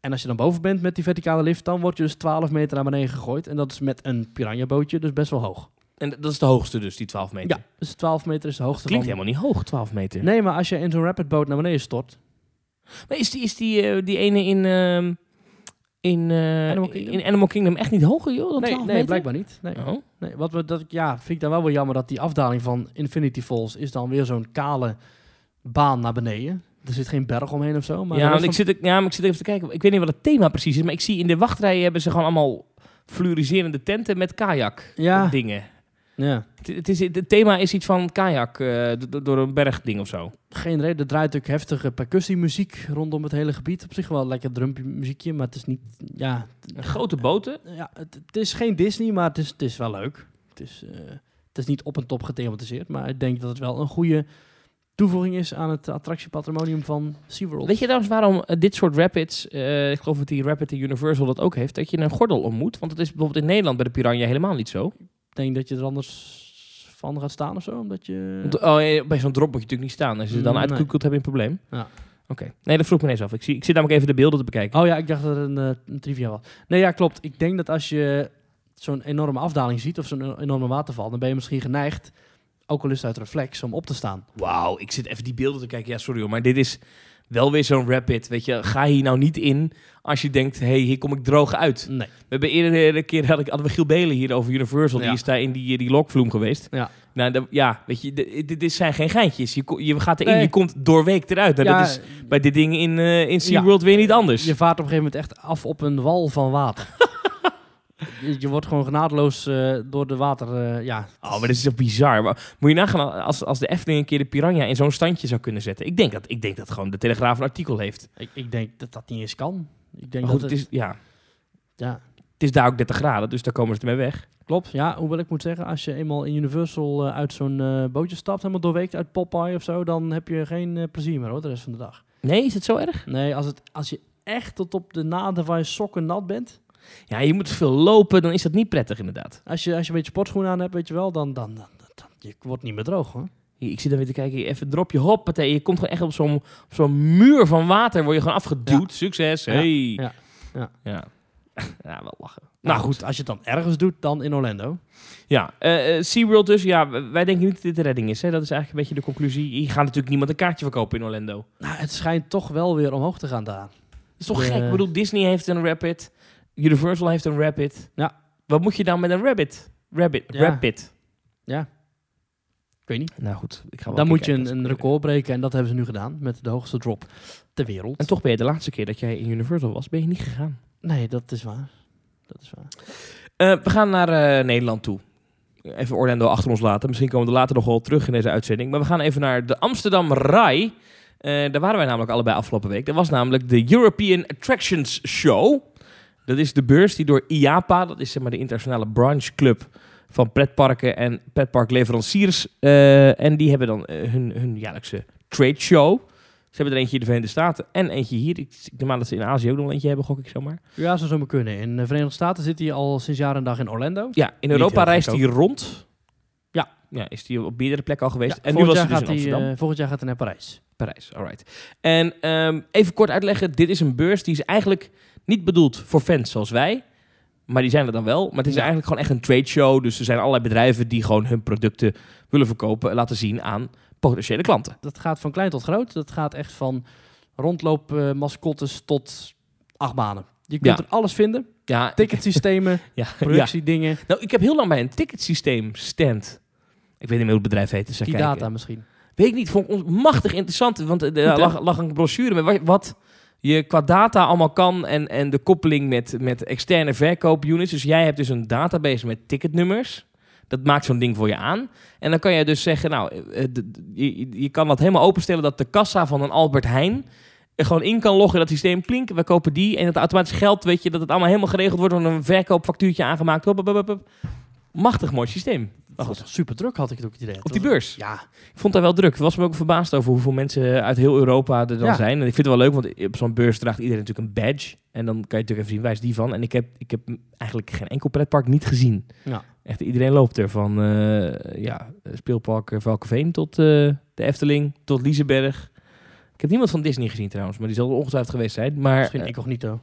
[SPEAKER 1] En als je dan boven bent met die verticale lift, dan word je dus 12 meter naar beneden gegooid. En dat is met een piranha bootje, dus best wel hoog.
[SPEAKER 2] En dat is de hoogste dus, die 12 meter.
[SPEAKER 1] Ja, dus 12 meter is de hoogste
[SPEAKER 2] Klinkt
[SPEAKER 1] van...
[SPEAKER 2] helemaal niet hoog, 12 meter.
[SPEAKER 1] Nee, maar als je in zo'n rapid boot naar beneden stort...
[SPEAKER 2] Maar is die, is die, eh, die ene in, ehm, in, eh,
[SPEAKER 1] Animal Kingdom?
[SPEAKER 2] in Animal Kingdom echt niet hoger, joh? Dan
[SPEAKER 1] Nee,
[SPEAKER 2] 12
[SPEAKER 1] nee blijkbaar niet. Nee.
[SPEAKER 2] Oh.
[SPEAKER 1] Nee, wat we, dat, ja, vind ik dan wel wel jammer dat die afdaling van Infinity Falls... is dan weer zo'n kale baan naar beneden. Er zit geen berg omheen of zo. Maar
[SPEAKER 2] ja, want ik zit, ja, maar ik zit even te kijken. Ik weet niet wat het thema precies is, maar ik zie in de wachtrijen hebben ze gewoon allemaal fluoriserende tenten met kajak
[SPEAKER 1] Ja.
[SPEAKER 2] dingen.
[SPEAKER 1] Ja,
[SPEAKER 2] Het, het, is, het thema is iets van kajak eh, do- do- door een bergding of zo.
[SPEAKER 1] geen reden. Er draait ook heftige percussiemuziek rondom het hele gebied. Op zich wel lekker drumpmuziekje, maar het is niet... Ja,
[SPEAKER 2] Grote boten.
[SPEAKER 1] ja het, het is geen Disney, maar het is, het is wel leuk. Het is, eh, het is niet op en top gethematiseerd, maar ik denk dat het wel een goede toevoeging is aan het attractiepatrimonium van SeaWorld.
[SPEAKER 2] Weet je trouwens waarom eh, dit soort rapids, ik geloof dat die Rapid Universal dat ook heeft, dat je een gordel om moet? Want dat is bijvoorbeeld in Nederland bij de Piranha helemaal niet zo.
[SPEAKER 1] Denk dat je er anders van gaat staan of zo, omdat je...
[SPEAKER 2] Oh, bij zo'n drop moet je natuurlijk niet staan. Als je ze dan
[SPEAKER 1] Mm,
[SPEAKER 2] uitkoekelt, heb je een probleem.
[SPEAKER 1] Ja.
[SPEAKER 2] Oké. Nee, dat vroeg me ineens af. Ik, zie, ik zit namelijk even de beelden te bekijken.
[SPEAKER 1] Oh ja, ik dacht dat het een, eh, een trivia was. Nee, ja, klopt. Ik denk dat als je zo'n enorme afdaling ziet of zo'n enorme waterval, dan ben je misschien geneigd, ook al is het uit reflex, om op te staan.
[SPEAKER 2] Wauw, ik zit even die beelden te kijken. Ja, sorry hoor, maar dit is wel weer zo'n rapid. Weet je, ga hier nou niet in als je denkt, hé, hey, hier kom ik droog uit.
[SPEAKER 1] Nee.
[SPEAKER 2] We hebben eerder een keer, had ik, hadden we Giel Belen hier over Universal.
[SPEAKER 1] Ja.
[SPEAKER 2] Die is daar in die, die lokvloem geweest.
[SPEAKER 1] Ja.
[SPEAKER 2] Nou, ja, weet je, dit, zijn geen geintjes. Je, je gaat erin,
[SPEAKER 1] Nee.
[SPEAKER 2] je komt doorweekt eruit. Nou,
[SPEAKER 1] Ja,
[SPEAKER 2] dat is bij dit ding in, eh in SeaWorld weer niet anders.
[SPEAKER 1] Je vaart op een gegeven moment echt af op een wal van water. je, je wordt gewoon genadeloos eh, door de water, eh, ja.
[SPEAKER 2] Oh, maar dat is toch bizar. Maar moet je nagaan als, als de Efteling een keer de Piranha in zo'n standje zou kunnen zetten. Ik denk dat, ik denk dat gewoon de Telegraaf een artikel heeft.
[SPEAKER 1] Ik, ik denk dat dat niet eens kan. Ik denk
[SPEAKER 2] Maar goed,
[SPEAKER 1] dat
[SPEAKER 2] het is, ja,
[SPEAKER 1] ja,
[SPEAKER 2] het is daar ook 30 graden, dus daar komen ze ermee weg.
[SPEAKER 1] klopt. Ja, hoewel ik moet zeggen, als je eenmaal in Universal eh, uit zo'n bootje stapt, helemaal doorweekt uit Popeye of zo, dan heb je geen eh, plezier meer hoor, de rest van de dag.
[SPEAKER 2] Nee, is het zo erg?
[SPEAKER 1] Nee, als, het, als je echt tot op de naden van je sokken nat bent,
[SPEAKER 2] Ja, je moet veel lopen, dan is dat niet prettig inderdaad.
[SPEAKER 1] als je, als je een beetje sportschoenen aan hebt, weet je wel, dan, dan, dan, je wordt niet meer droog hoor.
[SPEAKER 2] Ik zit dan weer te kijken, even drop je hoppatee. Je komt gewoon echt op zo'n zo'n muur van water, word je gewoon afgeduwd. Succes, hey.
[SPEAKER 1] ja, ja.
[SPEAKER 2] ja. Ja, wel lachen.
[SPEAKER 1] Nou goed, als je het dan ergens doet, dan in Orlando.
[SPEAKER 2] Ja, eh, SeaWorld dus. Ja, wij denken niet dat dit de redding is. Hè? Dat is eigenlijk een beetje de conclusie. Je gaat natuurlijk niemand een kaartje verkopen in Orlando.
[SPEAKER 1] Nou, het schijnt toch wel weer omhoog te gaan daar.
[SPEAKER 2] Dat is toch
[SPEAKER 1] De-
[SPEAKER 2] gek? Ik bedoel, Disney heeft een Rapid. Universal heeft een Rapid.
[SPEAKER 1] Ja.
[SPEAKER 2] Wat moet je dan met een Rabbit? Rabbit.
[SPEAKER 1] Ja.
[SPEAKER 2] Rapid.
[SPEAKER 1] Ja. Ik weet niet.
[SPEAKER 2] Nou goed, ik ga wel
[SPEAKER 1] Dan moet je een, record breken en dat hebben ze nu gedaan met de hoogste drop ter wereld.
[SPEAKER 2] En toch ben je de laatste keer dat jij in Universal was, ben je niet gegaan.
[SPEAKER 1] Nee, dat is waar. Dat is waar.
[SPEAKER 2] Eh, we gaan naar eh, Nederland toe. Even Orlando achter ons laten. Misschien komen we er later nog wel terug in deze uitzending. Maar we gaan even naar de Amsterdam Rai. Eh, daar waren wij namelijk allebei afgelopen week. Dat was namelijk de European Attractions Show. Dat is de beurs die door IAPA, dat is zeg maar de internationale branche club van pretparken en pretparkleveranciers. eh, en die hebben dan eh, hun, hun jaarlijkse trade show. Ze hebben er eentje in de Verenigde Staten en eentje hier. Ik, ik neem aan dat ze in Azië ook nog eentje hebben, gok ik zomaar.
[SPEAKER 1] Ja, zou zo maar kunnen. In de Verenigde Staten zit hij al sinds jaar en dag in Orlando.
[SPEAKER 2] Ja, in Europa reist hij rond.
[SPEAKER 1] Ja.
[SPEAKER 2] ja. Is hij op meerdere plekken al geweest.
[SPEAKER 1] Ja,
[SPEAKER 2] en nu was hij dus in Amsterdam.
[SPEAKER 1] eh, volgend jaar gaat hij naar Parijs.
[SPEAKER 2] Parijs, alright. En ehm, even kort uitleggen. Dit is een beurs die is eigenlijk Niet bedoeld voor fans zoals wij, maar die zijn er dan wel. Maar het is
[SPEAKER 1] Ja.
[SPEAKER 2] eigenlijk gewoon echt een trade show. Dus er zijn allerlei bedrijven die gewoon hun producten willen verkopen en laten zien aan potentiële klanten.
[SPEAKER 1] Dat gaat van klein tot groot. Dat gaat echt van rondloopmascottes tot achtbanen. Je kunt
[SPEAKER 2] Ja.
[SPEAKER 1] er alles vinden.
[SPEAKER 2] Ja,
[SPEAKER 1] Ticketsystemen,
[SPEAKER 2] ja, ja.
[SPEAKER 1] productiedingen,
[SPEAKER 2] Nou, ik heb heel lang bij een ticketsysteem stand. Ik weet niet meer hoe het bedrijf heet. Dus
[SPEAKER 1] die
[SPEAKER 2] kijken.
[SPEAKER 1] data misschien.
[SPEAKER 2] Weet ik niet, vond ik ons machtig interessant. Want er
[SPEAKER 1] hè?
[SPEAKER 2] lag, lag een brochure met wat, wat je qua data allemaal kan. En, en de koppeling met, met externe verkoopunits. Dus jij hebt dus een database met ticketnummers. Dat maakt zo'n ding voor je aan. En dan kan je dus zeggen, nou, eh, de- je, je kan dat helemaal openstellen dat de kassa van een Albert Heijn er gewoon in kan loggen dat systeem. Plink, we kopen die. En het automatisch geld, weet je, dat het allemaal helemaal geregeld wordt. door een verkoopfactuurtje aangemaakt. Machtig mooi systeem.
[SPEAKER 1] Dat was super druk, had ik het ook het idee.
[SPEAKER 2] Op die beurs.
[SPEAKER 1] Ja,
[SPEAKER 2] Ik vond daar wel druk. Ik was me ook verbaasd over hoeveel mensen uit heel Europa er dan
[SPEAKER 1] Ja.
[SPEAKER 2] zijn. En ik vind het wel leuk, want op zo'n beurs draagt iedereen natuurlijk een badge. En dan kan je natuurlijk even zien, waar is die van? En ik heb, ik heb eigenlijk geen enkel pretpark niet gezien.
[SPEAKER 1] Ja.
[SPEAKER 2] Echt, iedereen loopt er. Van eh, ja, speelpark Valkenveen tot eh, de Efteling, tot Liseberg. Ik heb niemand van Disney gezien trouwens, maar die zal er ongetwijfeld geweest zijn. Maar,
[SPEAKER 1] misschien
[SPEAKER 2] eh,
[SPEAKER 1] incognito.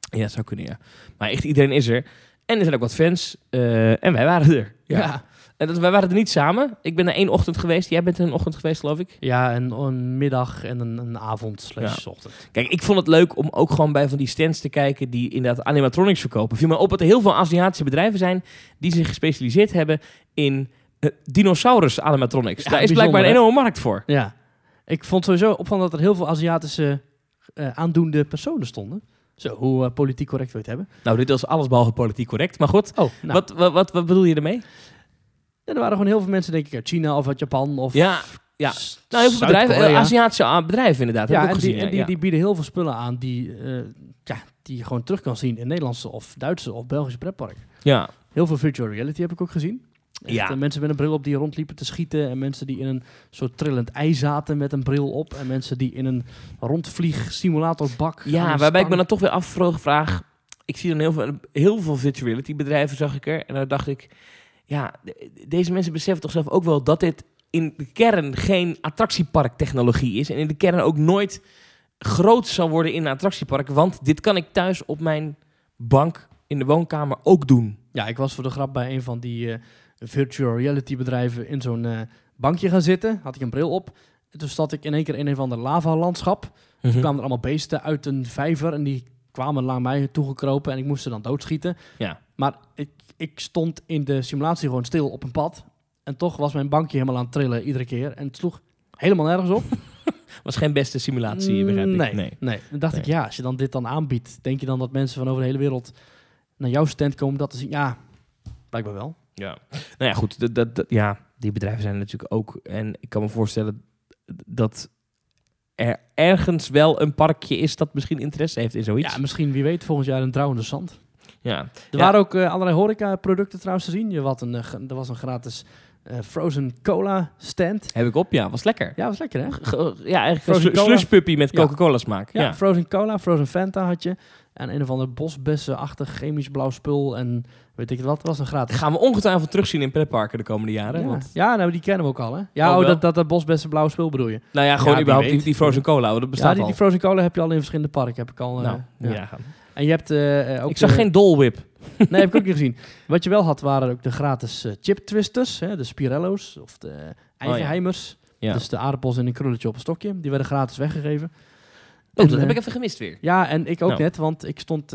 [SPEAKER 2] ja, dat zou kunnen, ja. Maar echt, iedereen is er. En er zijn ook wat fans. eh, en wij waren er.
[SPEAKER 1] Ja.
[SPEAKER 2] Ja.
[SPEAKER 1] Ja.
[SPEAKER 2] En dat, wij waren er niet samen. Ik ben er één ochtend geweest. Jij bent er een ochtend geweest, geloof ik.
[SPEAKER 1] en een middag en een, een avond slash ochtend.
[SPEAKER 2] Kijk, ik vond het leuk om ook gewoon bij van die stands te kijken die inderdaad animatronics verkopen. Viel me op dat er heel veel Aziatische bedrijven zijn die zich gespecialiseerd hebben in eh, dinosaurus animatronics.
[SPEAKER 1] Ja,
[SPEAKER 2] Daar is blijkbaar een enorme markt voor.
[SPEAKER 1] Ja. Ik vond sowieso opvallend dat er heel veel Aziatische eh, aandoende personen stonden. Zo, hoe eh, politiek correct wil je het hebben?
[SPEAKER 2] Nou, dit was alles behalve politiek correct. Maar goed,
[SPEAKER 1] Oh, nou,
[SPEAKER 2] wat, wat, wat, wat bedoel je ermee?
[SPEAKER 1] Ja, er waren gewoon heel veel mensen, denk ik, uit China of uit Japan of
[SPEAKER 2] Ja, ja. Nou, heel veel bedrijven, eh. Aziatische ah, bedrijven inderdaad.
[SPEAKER 1] Ja,
[SPEAKER 2] heb ik
[SPEAKER 1] en
[SPEAKER 2] ook
[SPEAKER 1] die,
[SPEAKER 2] gezien.
[SPEAKER 1] en die, die bieden heel veel spullen aan die, eh, ja, die je gewoon terug kan zien in Nederlandse of Duitse of Belgische pretpark.
[SPEAKER 2] ja.
[SPEAKER 1] Heel veel virtual reality heb ik ook gezien.
[SPEAKER 2] Ja.
[SPEAKER 1] eh, mensen met een bril op die rondliepen te schieten. En mensen die in een soort trillend ei zaten met een bril op. En mensen die in een rondvlieg simulatorbak.
[SPEAKER 2] Ja, waarbij ik me dan toch weer afvraag. Ik zie dan heel veel, heel veel virtual reality bedrijven, zag ik er. En dan dacht ik, ja, de- deze mensen beseffen toch zelf ook wel dat dit in de kern geen attractieparktechnologie is. En in de kern ook nooit groot zal worden in een attractiepark. Want dit kan ik thuis op mijn bank in de woonkamer ook doen.
[SPEAKER 1] Ja, ik was voor de grap bij een van die eh, virtual reality bedrijven in zo'n eh, bankje gaan zitten. Had ik een bril op. En toen zat ik in één keer in een van de lavalandschap. Toen kwamen er allemaal beesten uit een vijver en die kwamen naar mij toegekropen en ik moest ze dan doodschieten.
[SPEAKER 2] Ja.
[SPEAKER 1] Maar ik, ik stond in de simulatie gewoon stil op een pad. En toch was mijn bankje helemaal aan het trillen iedere keer. En het sloeg helemaal nergens op.
[SPEAKER 2] Was geen beste simulatie, begrijp ik.
[SPEAKER 1] Nee,
[SPEAKER 2] nee.
[SPEAKER 1] nee. Dan dacht ik, ja, als je dan dit dan aanbiedt, denk je dan dat mensen van over de hele wereld naar jouw stand komen om dat te zien? Ja, blijkbaar wel.
[SPEAKER 2] Ja. Nou ja, goed. Dat, dat, dat- ja, die bedrijven zijn natuurlijk ook. En ik kan me voorstellen dat er ergens wel een parkje is dat misschien interesse heeft in zoiets.
[SPEAKER 1] Ja, misschien, wie weet, volgend jaar een trouwende zand.
[SPEAKER 2] Ja.
[SPEAKER 1] Er
[SPEAKER 2] Ja.
[SPEAKER 1] waren ook eh, allerlei horeca-producten trouwens te zien. Je had een, eh, er was een gratis eh, frozen cola stand.
[SPEAKER 2] Heb ik op, ja. Was lekker.
[SPEAKER 1] Ja, was lekker hè?
[SPEAKER 2] Ge- Ja, eigenlijk
[SPEAKER 1] Frozen
[SPEAKER 2] een
[SPEAKER 1] cola.
[SPEAKER 2] slush puppy met
[SPEAKER 1] Ja.
[SPEAKER 2] Coca-Cola smaak.
[SPEAKER 1] Ja,
[SPEAKER 2] Ja.
[SPEAKER 1] frozen cola, frozen Fanta had je. En een of ander bosbessen-achtig chemisch blauw spul. En weet ik het wat, was een gratis.
[SPEAKER 2] Gaan we ongetwijfeld terugzien in pretparken de komende jaren.
[SPEAKER 1] Ja,
[SPEAKER 2] Want,
[SPEAKER 1] ja nou, die kennen we ook al hè. Ja,
[SPEAKER 2] Oh,
[SPEAKER 1] oh, dat, dat, dat bosbessen blauw spul bedoel je.
[SPEAKER 2] nou ja, gewoon überhaupt die, die frozen cola. Dat
[SPEAKER 1] Ja,
[SPEAKER 2] bestaat
[SPEAKER 1] die,
[SPEAKER 2] al.
[SPEAKER 1] die frozen cola heb je al in verschillende parken. Heb ik al.
[SPEAKER 2] nou,
[SPEAKER 1] ja.
[SPEAKER 2] ja.
[SPEAKER 1] En je hebt eh, eh, ook.
[SPEAKER 2] Ik zag
[SPEAKER 1] de-
[SPEAKER 2] geen Dole Whip.
[SPEAKER 1] Nee, heb ik ook niet gezien. Wat je wel had, waren ook de gratis eh, chip twisters, hè, de Spirello's of de Eigenheimers.
[SPEAKER 2] Oh, Ja.
[SPEAKER 1] Dus de aardappels in een krulletje op een stokje. Die werden gratis weggegeven.
[SPEAKER 2] Oh,
[SPEAKER 1] En,
[SPEAKER 2] dat heb ik even gemist weer.
[SPEAKER 1] Ja, en ik ook
[SPEAKER 2] Nou.
[SPEAKER 1] net, want ik stond.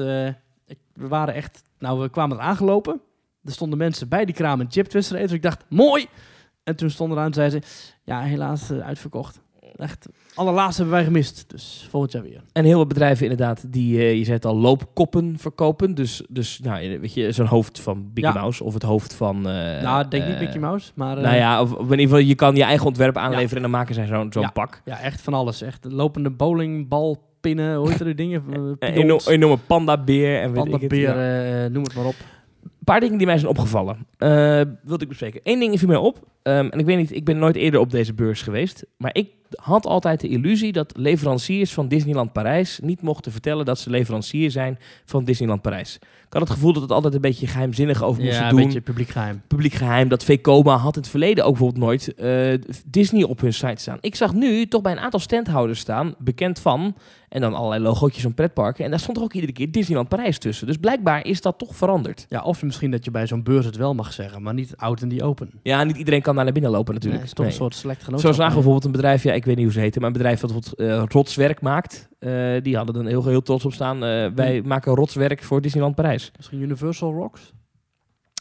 [SPEAKER 1] ik, we waren echt. Nou, we kwamen er aangelopen. Er stonden mensen bij die kraam een chip twister eten. Dus ik dacht, mooi! En toen stonden er aan en zeiden ze: Ja, helaas uitverkocht. Echt, allerlaatste hebben wij gemist. Dus volgend jaar weer.
[SPEAKER 2] En heel veel bedrijven inderdaad die, eh, je zei het al, loopkoppen verkopen. Dus, dus nou, weet je, zo'n hoofd van Mickey
[SPEAKER 1] Ja.
[SPEAKER 2] Mouse of het hoofd van... eh,
[SPEAKER 1] nou, denk niet
[SPEAKER 2] eh,
[SPEAKER 1] Mickey Mouse, maar. eh,
[SPEAKER 2] Nou ja, of, in ieder geval, je kan je eigen ontwerp aanleveren en dan maken zij zo'n zo'n pak.
[SPEAKER 1] Ja, echt van alles. Echt lopende bowlingbal, pinnen, hoe heet er die dingen? Uh,
[SPEAKER 2] Een eno- enorme pandabeer en
[SPEAKER 1] pandabeer,
[SPEAKER 2] ja.
[SPEAKER 1] eh, noem het maar op.
[SPEAKER 2] Een paar dingen die mij zijn opgevallen. eh wilde ik bespreken. Eén ding viel mij op. ehm, en ik weet niet, ik ben nooit eerder op deze beurs geweest. Maar ik had altijd de illusie dat leveranciers van Disneyland Parijs niet mochten vertellen dat ze leverancier zijn van Disneyland Parijs. Ik had het gevoel dat het altijd een beetje geheimzinnig over moesten
[SPEAKER 1] Ja, een
[SPEAKER 2] doen.
[SPEAKER 1] beetje publiek geheim.
[SPEAKER 2] Publiek geheim. Dat Vekoma had in het verleden ook bijvoorbeeld nooit eh, Disney op hun site staan. Ik zag nu toch bij een aantal standhouders staan, bekend van, en dan allerlei logootjes van pretparken. En daar stond er ook iedere keer Disneyland Parijs tussen. Dus blijkbaar is dat toch veranderd.
[SPEAKER 1] Ja, of misschien dat je bij zo'n beurs het wel mag zeggen, maar niet out in the open.
[SPEAKER 2] Ja, niet iedereen kan daar naar binnen lopen natuurlijk.
[SPEAKER 1] Nee, het is toch
[SPEAKER 2] Nee.
[SPEAKER 1] een soort select
[SPEAKER 2] Zo
[SPEAKER 1] genootschap.
[SPEAKER 2] zagen we bijvoorbeeld een bedrijf, ja, ik weet niet hoe ze heten, maar een bedrijf dat eh, rotswerk maakt. Eh, die hadden er heel, heel trots op staan. Eh, wij maken rotswerk voor Disneyland Parijs.
[SPEAKER 1] Misschien Universal Rocks?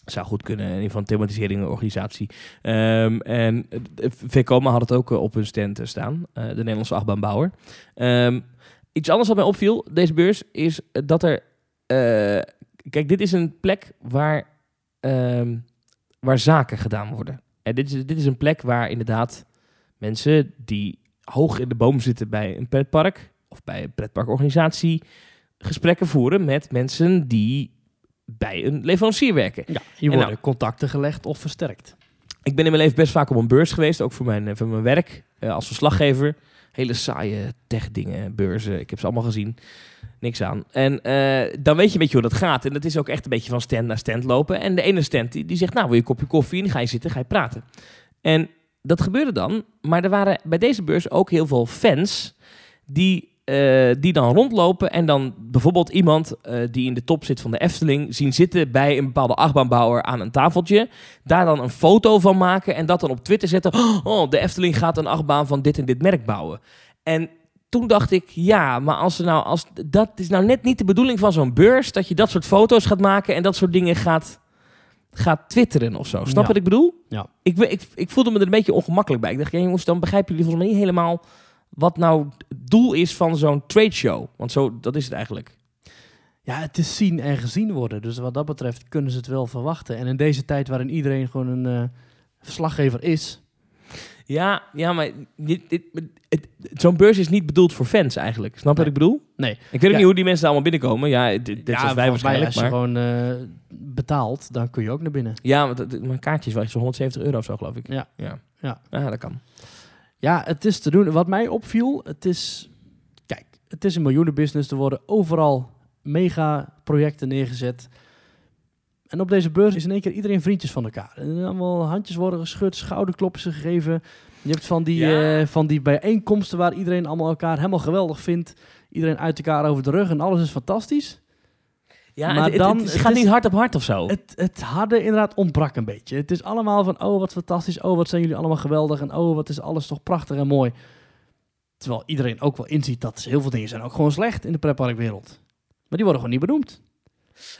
[SPEAKER 2] Zou goed kunnen, in ieder geval een thematisering organisatie. Ehm, en uh, Vekoma had het ook op hun stand staan, de Nederlandse achtbaanbouwer. Ehm, iets anders wat mij opviel, deze beurs, is dat er... kijk, dit is een plek waar, ehm, waar zaken gedaan worden. En dit is, dit is een plek waar inderdaad mensen die hoog in de boom zitten bij een pretpark... of bij een pretparkorganisatie... gesprekken voeren met mensen die bij een leverancier werken.
[SPEAKER 1] Ja, hier
[SPEAKER 2] En
[SPEAKER 1] worden contacten gelegd of versterkt.
[SPEAKER 2] Ik ben in mijn leven best vaak op een beurs geweest, ook voor mijn, eh, voor mijn werk eh, als verslaggever. Hele saaie tech-dingen, beurzen. Ik heb ze allemaal gezien. Niks aan. En eh, dan weet je een beetje hoe dat gaat. En dat is ook echt een beetje van stand naar stand lopen. En de ene stand die, die zegt, nou wil je een kopje koffie? En dan ga je zitten, ga je praten. En dat gebeurde dan. Maar er waren bij deze beurs ook heel veel fans die eh, die dan rondlopen en dan bijvoorbeeld iemand eh, die in de top zit van de Efteling zien zitten bij een bepaalde achtbaanbouwer aan een tafeltje. Daar dan een foto van maken en dat dan op Twitter zetten. Oh, de Efteling gaat een achtbaan van dit en dit merk bouwen. En toen dacht ik, ja, maar als er nou, als, dat is nou net niet de bedoeling van zo'n beurs, dat je dat soort foto's gaat maken en dat soort dingen gaat, gaat twitteren of zo. Snap
[SPEAKER 1] Ja.
[SPEAKER 2] wat ik bedoel?
[SPEAKER 1] Ja.
[SPEAKER 2] Ik, ik, ik voelde me er een beetje ongemakkelijk bij. Ik dacht, ja, jongens, dan begrijpen jullie volgens mij niet helemaal wat nou het doel is van zo'n trade show. Want zo, dat is het eigenlijk.
[SPEAKER 1] Ja, het is zien en gezien worden. Dus wat dat betreft kunnen ze het wel verwachten. En in deze tijd waarin iedereen gewoon een eh, verslaggever is.
[SPEAKER 2] Ja, ja maar dit, dit, het- zo'n beurs is niet bedoeld voor fans eigenlijk. Snap je wat ik bedoel?
[SPEAKER 1] Nee.
[SPEAKER 2] Ik weet ook
[SPEAKER 1] Ja.
[SPEAKER 2] niet hoe die mensen daar allemaal binnenkomen. Ja, dit,
[SPEAKER 1] ja,
[SPEAKER 2] is wij waarschijnlijk.
[SPEAKER 1] als je
[SPEAKER 2] Maar,
[SPEAKER 1] gewoon eh, betaalt, dan kun je ook naar binnen.
[SPEAKER 2] ja, want mijn kaartje is wel zo'n 170 euro of zo, geloof ik.
[SPEAKER 1] Ja.
[SPEAKER 2] Ja,
[SPEAKER 1] Ja.
[SPEAKER 2] ja dat kan.
[SPEAKER 1] Ja, het is te doen. Wat mij opviel, het is... Kijk, het is een miljoenenbusiness. Er worden overal mega-projecten neergezet. En op deze beurs is in één keer iedereen vriendjes van elkaar. En allemaal handjes worden geschud, schouderklopjes gegeven. Je hebt van die,
[SPEAKER 2] Ja.
[SPEAKER 1] eh, van die bijeenkomsten waar iedereen allemaal elkaar helemaal geweldig vindt. Iedereen uit elkaar over de rug en alles is fantastisch.
[SPEAKER 2] Ja,
[SPEAKER 1] Maar
[SPEAKER 2] het,
[SPEAKER 1] dan-
[SPEAKER 2] het,
[SPEAKER 1] het
[SPEAKER 2] gaat
[SPEAKER 1] is-
[SPEAKER 2] niet hard op hart of zo.
[SPEAKER 1] Het, het harde inderdaad ontbrak een beetje. Het is allemaal van, oh wat fantastisch, oh wat zijn jullie allemaal geweldig en oh wat is alles toch prachtig en mooi. Terwijl iedereen ook wel inziet dat heel veel dingen zijn ook gewoon slecht in de pretparkwereld. Maar die worden gewoon niet benoemd.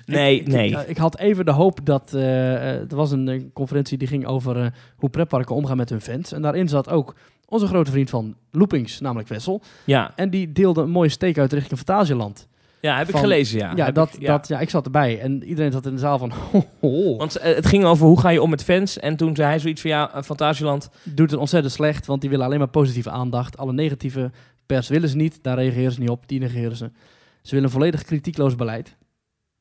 [SPEAKER 2] Nee,
[SPEAKER 1] ik,
[SPEAKER 2] nee.
[SPEAKER 1] Ik, ik had even de hoop dat, eh, er was een conferentie die ging over eh, hoe pretparken omgaan met hun fans. En daarin zat ook onze grote vriend van Loopings, namelijk Wessel.
[SPEAKER 2] ja.
[SPEAKER 1] En die deelde een mooie steek uit richting Fantasieland.
[SPEAKER 2] ja, heb ik gelezen, ja.
[SPEAKER 1] Ja,
[SPEAKER 2] Heb
[SPEAKER 1] dat,
[SPEAKER 2] ik- ja.
[SPEAKER 1] Dat, ja, ik zat erbij en iedereen zat in de zaal van, ho, ho.
[SPEAKER 2] Want het ging over hoe ga je om met fans. En toen zei hij zoiets van, ja, Fantasieland...
[SPEAKER 1] doet het ontzettend slecht, want die willen alleen maar positieve aandacht. Alle negatieve pers willen ze niet, daar reageren ze niet op, die negeren ze. Ze willen een volledig kritiekloos beleid.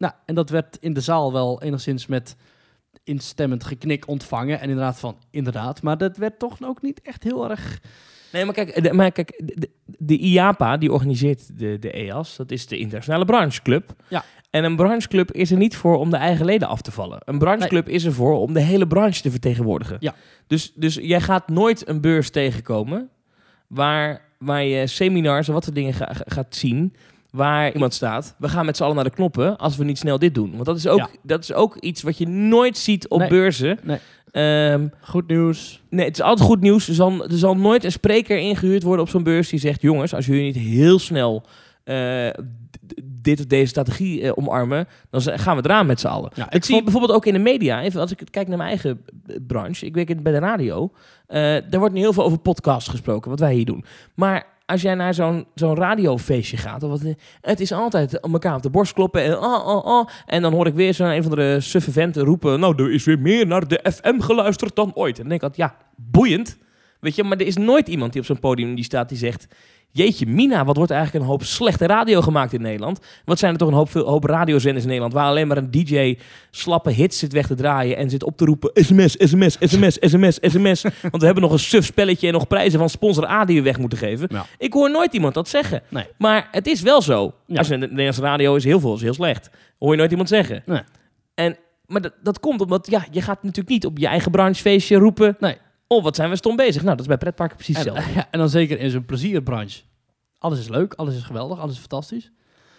[SPEAKER 1] Nou, en dat werd in de zaal wel enigszins met instemmend geknik ontvangen. En inderdaad van, inderdaad. Maar dat werd toch ook niet echt heel erg...
[SPEAKER 2] Nee, maar kijk, de, maar kijk de, IAPA, die organiseert de, de EAS, dat is de Internationale Brancheclub.
[SPEAKER 1] Ja.
[SPEAKER 2] En een brancheclub is er niet voor om de eigen leden af te vallen. Een brancheclub is er voor om de hele branche te vertegenwoordigen.
[SPEAKER 1] Ja.
[SPEAKER 2] Dus, dus jij gaat nooit een beurs tegenkomen waar, waar je seminars en wat voor dingen ga- ga- gaat zien... Waar iemand staat, we gaan met z'n allen naar de knoppen als we niet snel dit doen. Want dat is ook,
[SPEAKER 1] Ja.
[SPEAKER 2] dat is ook iets wat je nooit ziet op
[SPEAKER 1] Nee.
[SPEAKER 2] beurzen.
[SPEAKER 1] Nee.
[SPEAKER 2] Ehm,
[SPEAKER 1] Goed nieuws.
[SPEAKER 2] Nee, het is altijd goed nieuws. Er zal, er zal nooit een spreker ingehuurd worden op zo'n beurs die zegt... jongens, als jullie niet heel snel eh, dit of deze strategie eh, omarmen... dan gaan we eraan met z'n allen.
[SPEAKER 1] Ja, ik
[SPEAKER 2] ik zie
[SPEAKER 1] vond-
[SPEAKER 2] bijvoorbeeld ook in de media... Even als ik kijk naar mijn eigen branche... ik werk bij de radio... eh daar wordt nu heel veel over podcasts gesproken... wat wij hier doen. Maar als jij naar zo'n zo'n radiofeestje gaat... Of wat, het is altijd elkaar op de borst kloppen... En, oh, oh, oh, en dan hoor ik weer zo'n een van de suffe venten roepen... nou, er is weer meer naar de FM geluisterd dan ooit. En dan denk ik altijd, ja, boeiend... Weet je, maar er is nooit iemand die op zo'n podium die staat die zegt... Jeetje, Mina, wat wordt eigenlijk een hoop slechte radio gemaakt in Nederland? Wat zijn er toch een hoop, veel- hoop radiozenders in Nederland... waar alleen maar een DJ slappe hits zit weg te draaien... en zit op te roepen sms, sms, sms, sms, sms. Want we hebben nog een suf spelletje... en nog prijzen van sponsor A die we weg moeten geven.
[SPEAKER 1] Ja.
[SPEAKER 2] Ik hoor nooit iemand dat zeggen.
[SPEAKER 1] Nee.
[SPEAKER 2] Maar het is wel zo.
[SPEAKER 1] Ja.
[SPEAKER 2] Als de Nederlandse radio is heel veel, is heel slecht. Hoor je nooit iemand zeggen.
[SPEAKER 1] Nee.
[SPEAKER 2] En, maar dat, dat komt omdat, ja, je gaat natuurlijk niet op je eigen branchefeestje roepen...
[SPEAKER 1] Nee.
[SPEAKER 2] Oh, wat zijn we stom bezig. Nou, dat is bij pretparken precies
[SPEAKER 1] En,
[SPEAKER 2] hetzelfde.
[SPEAKER 1] ja, en dan zeker in zo'n plezierbranche. Alles is leuk, alles is geweldig, alles is fantastisch.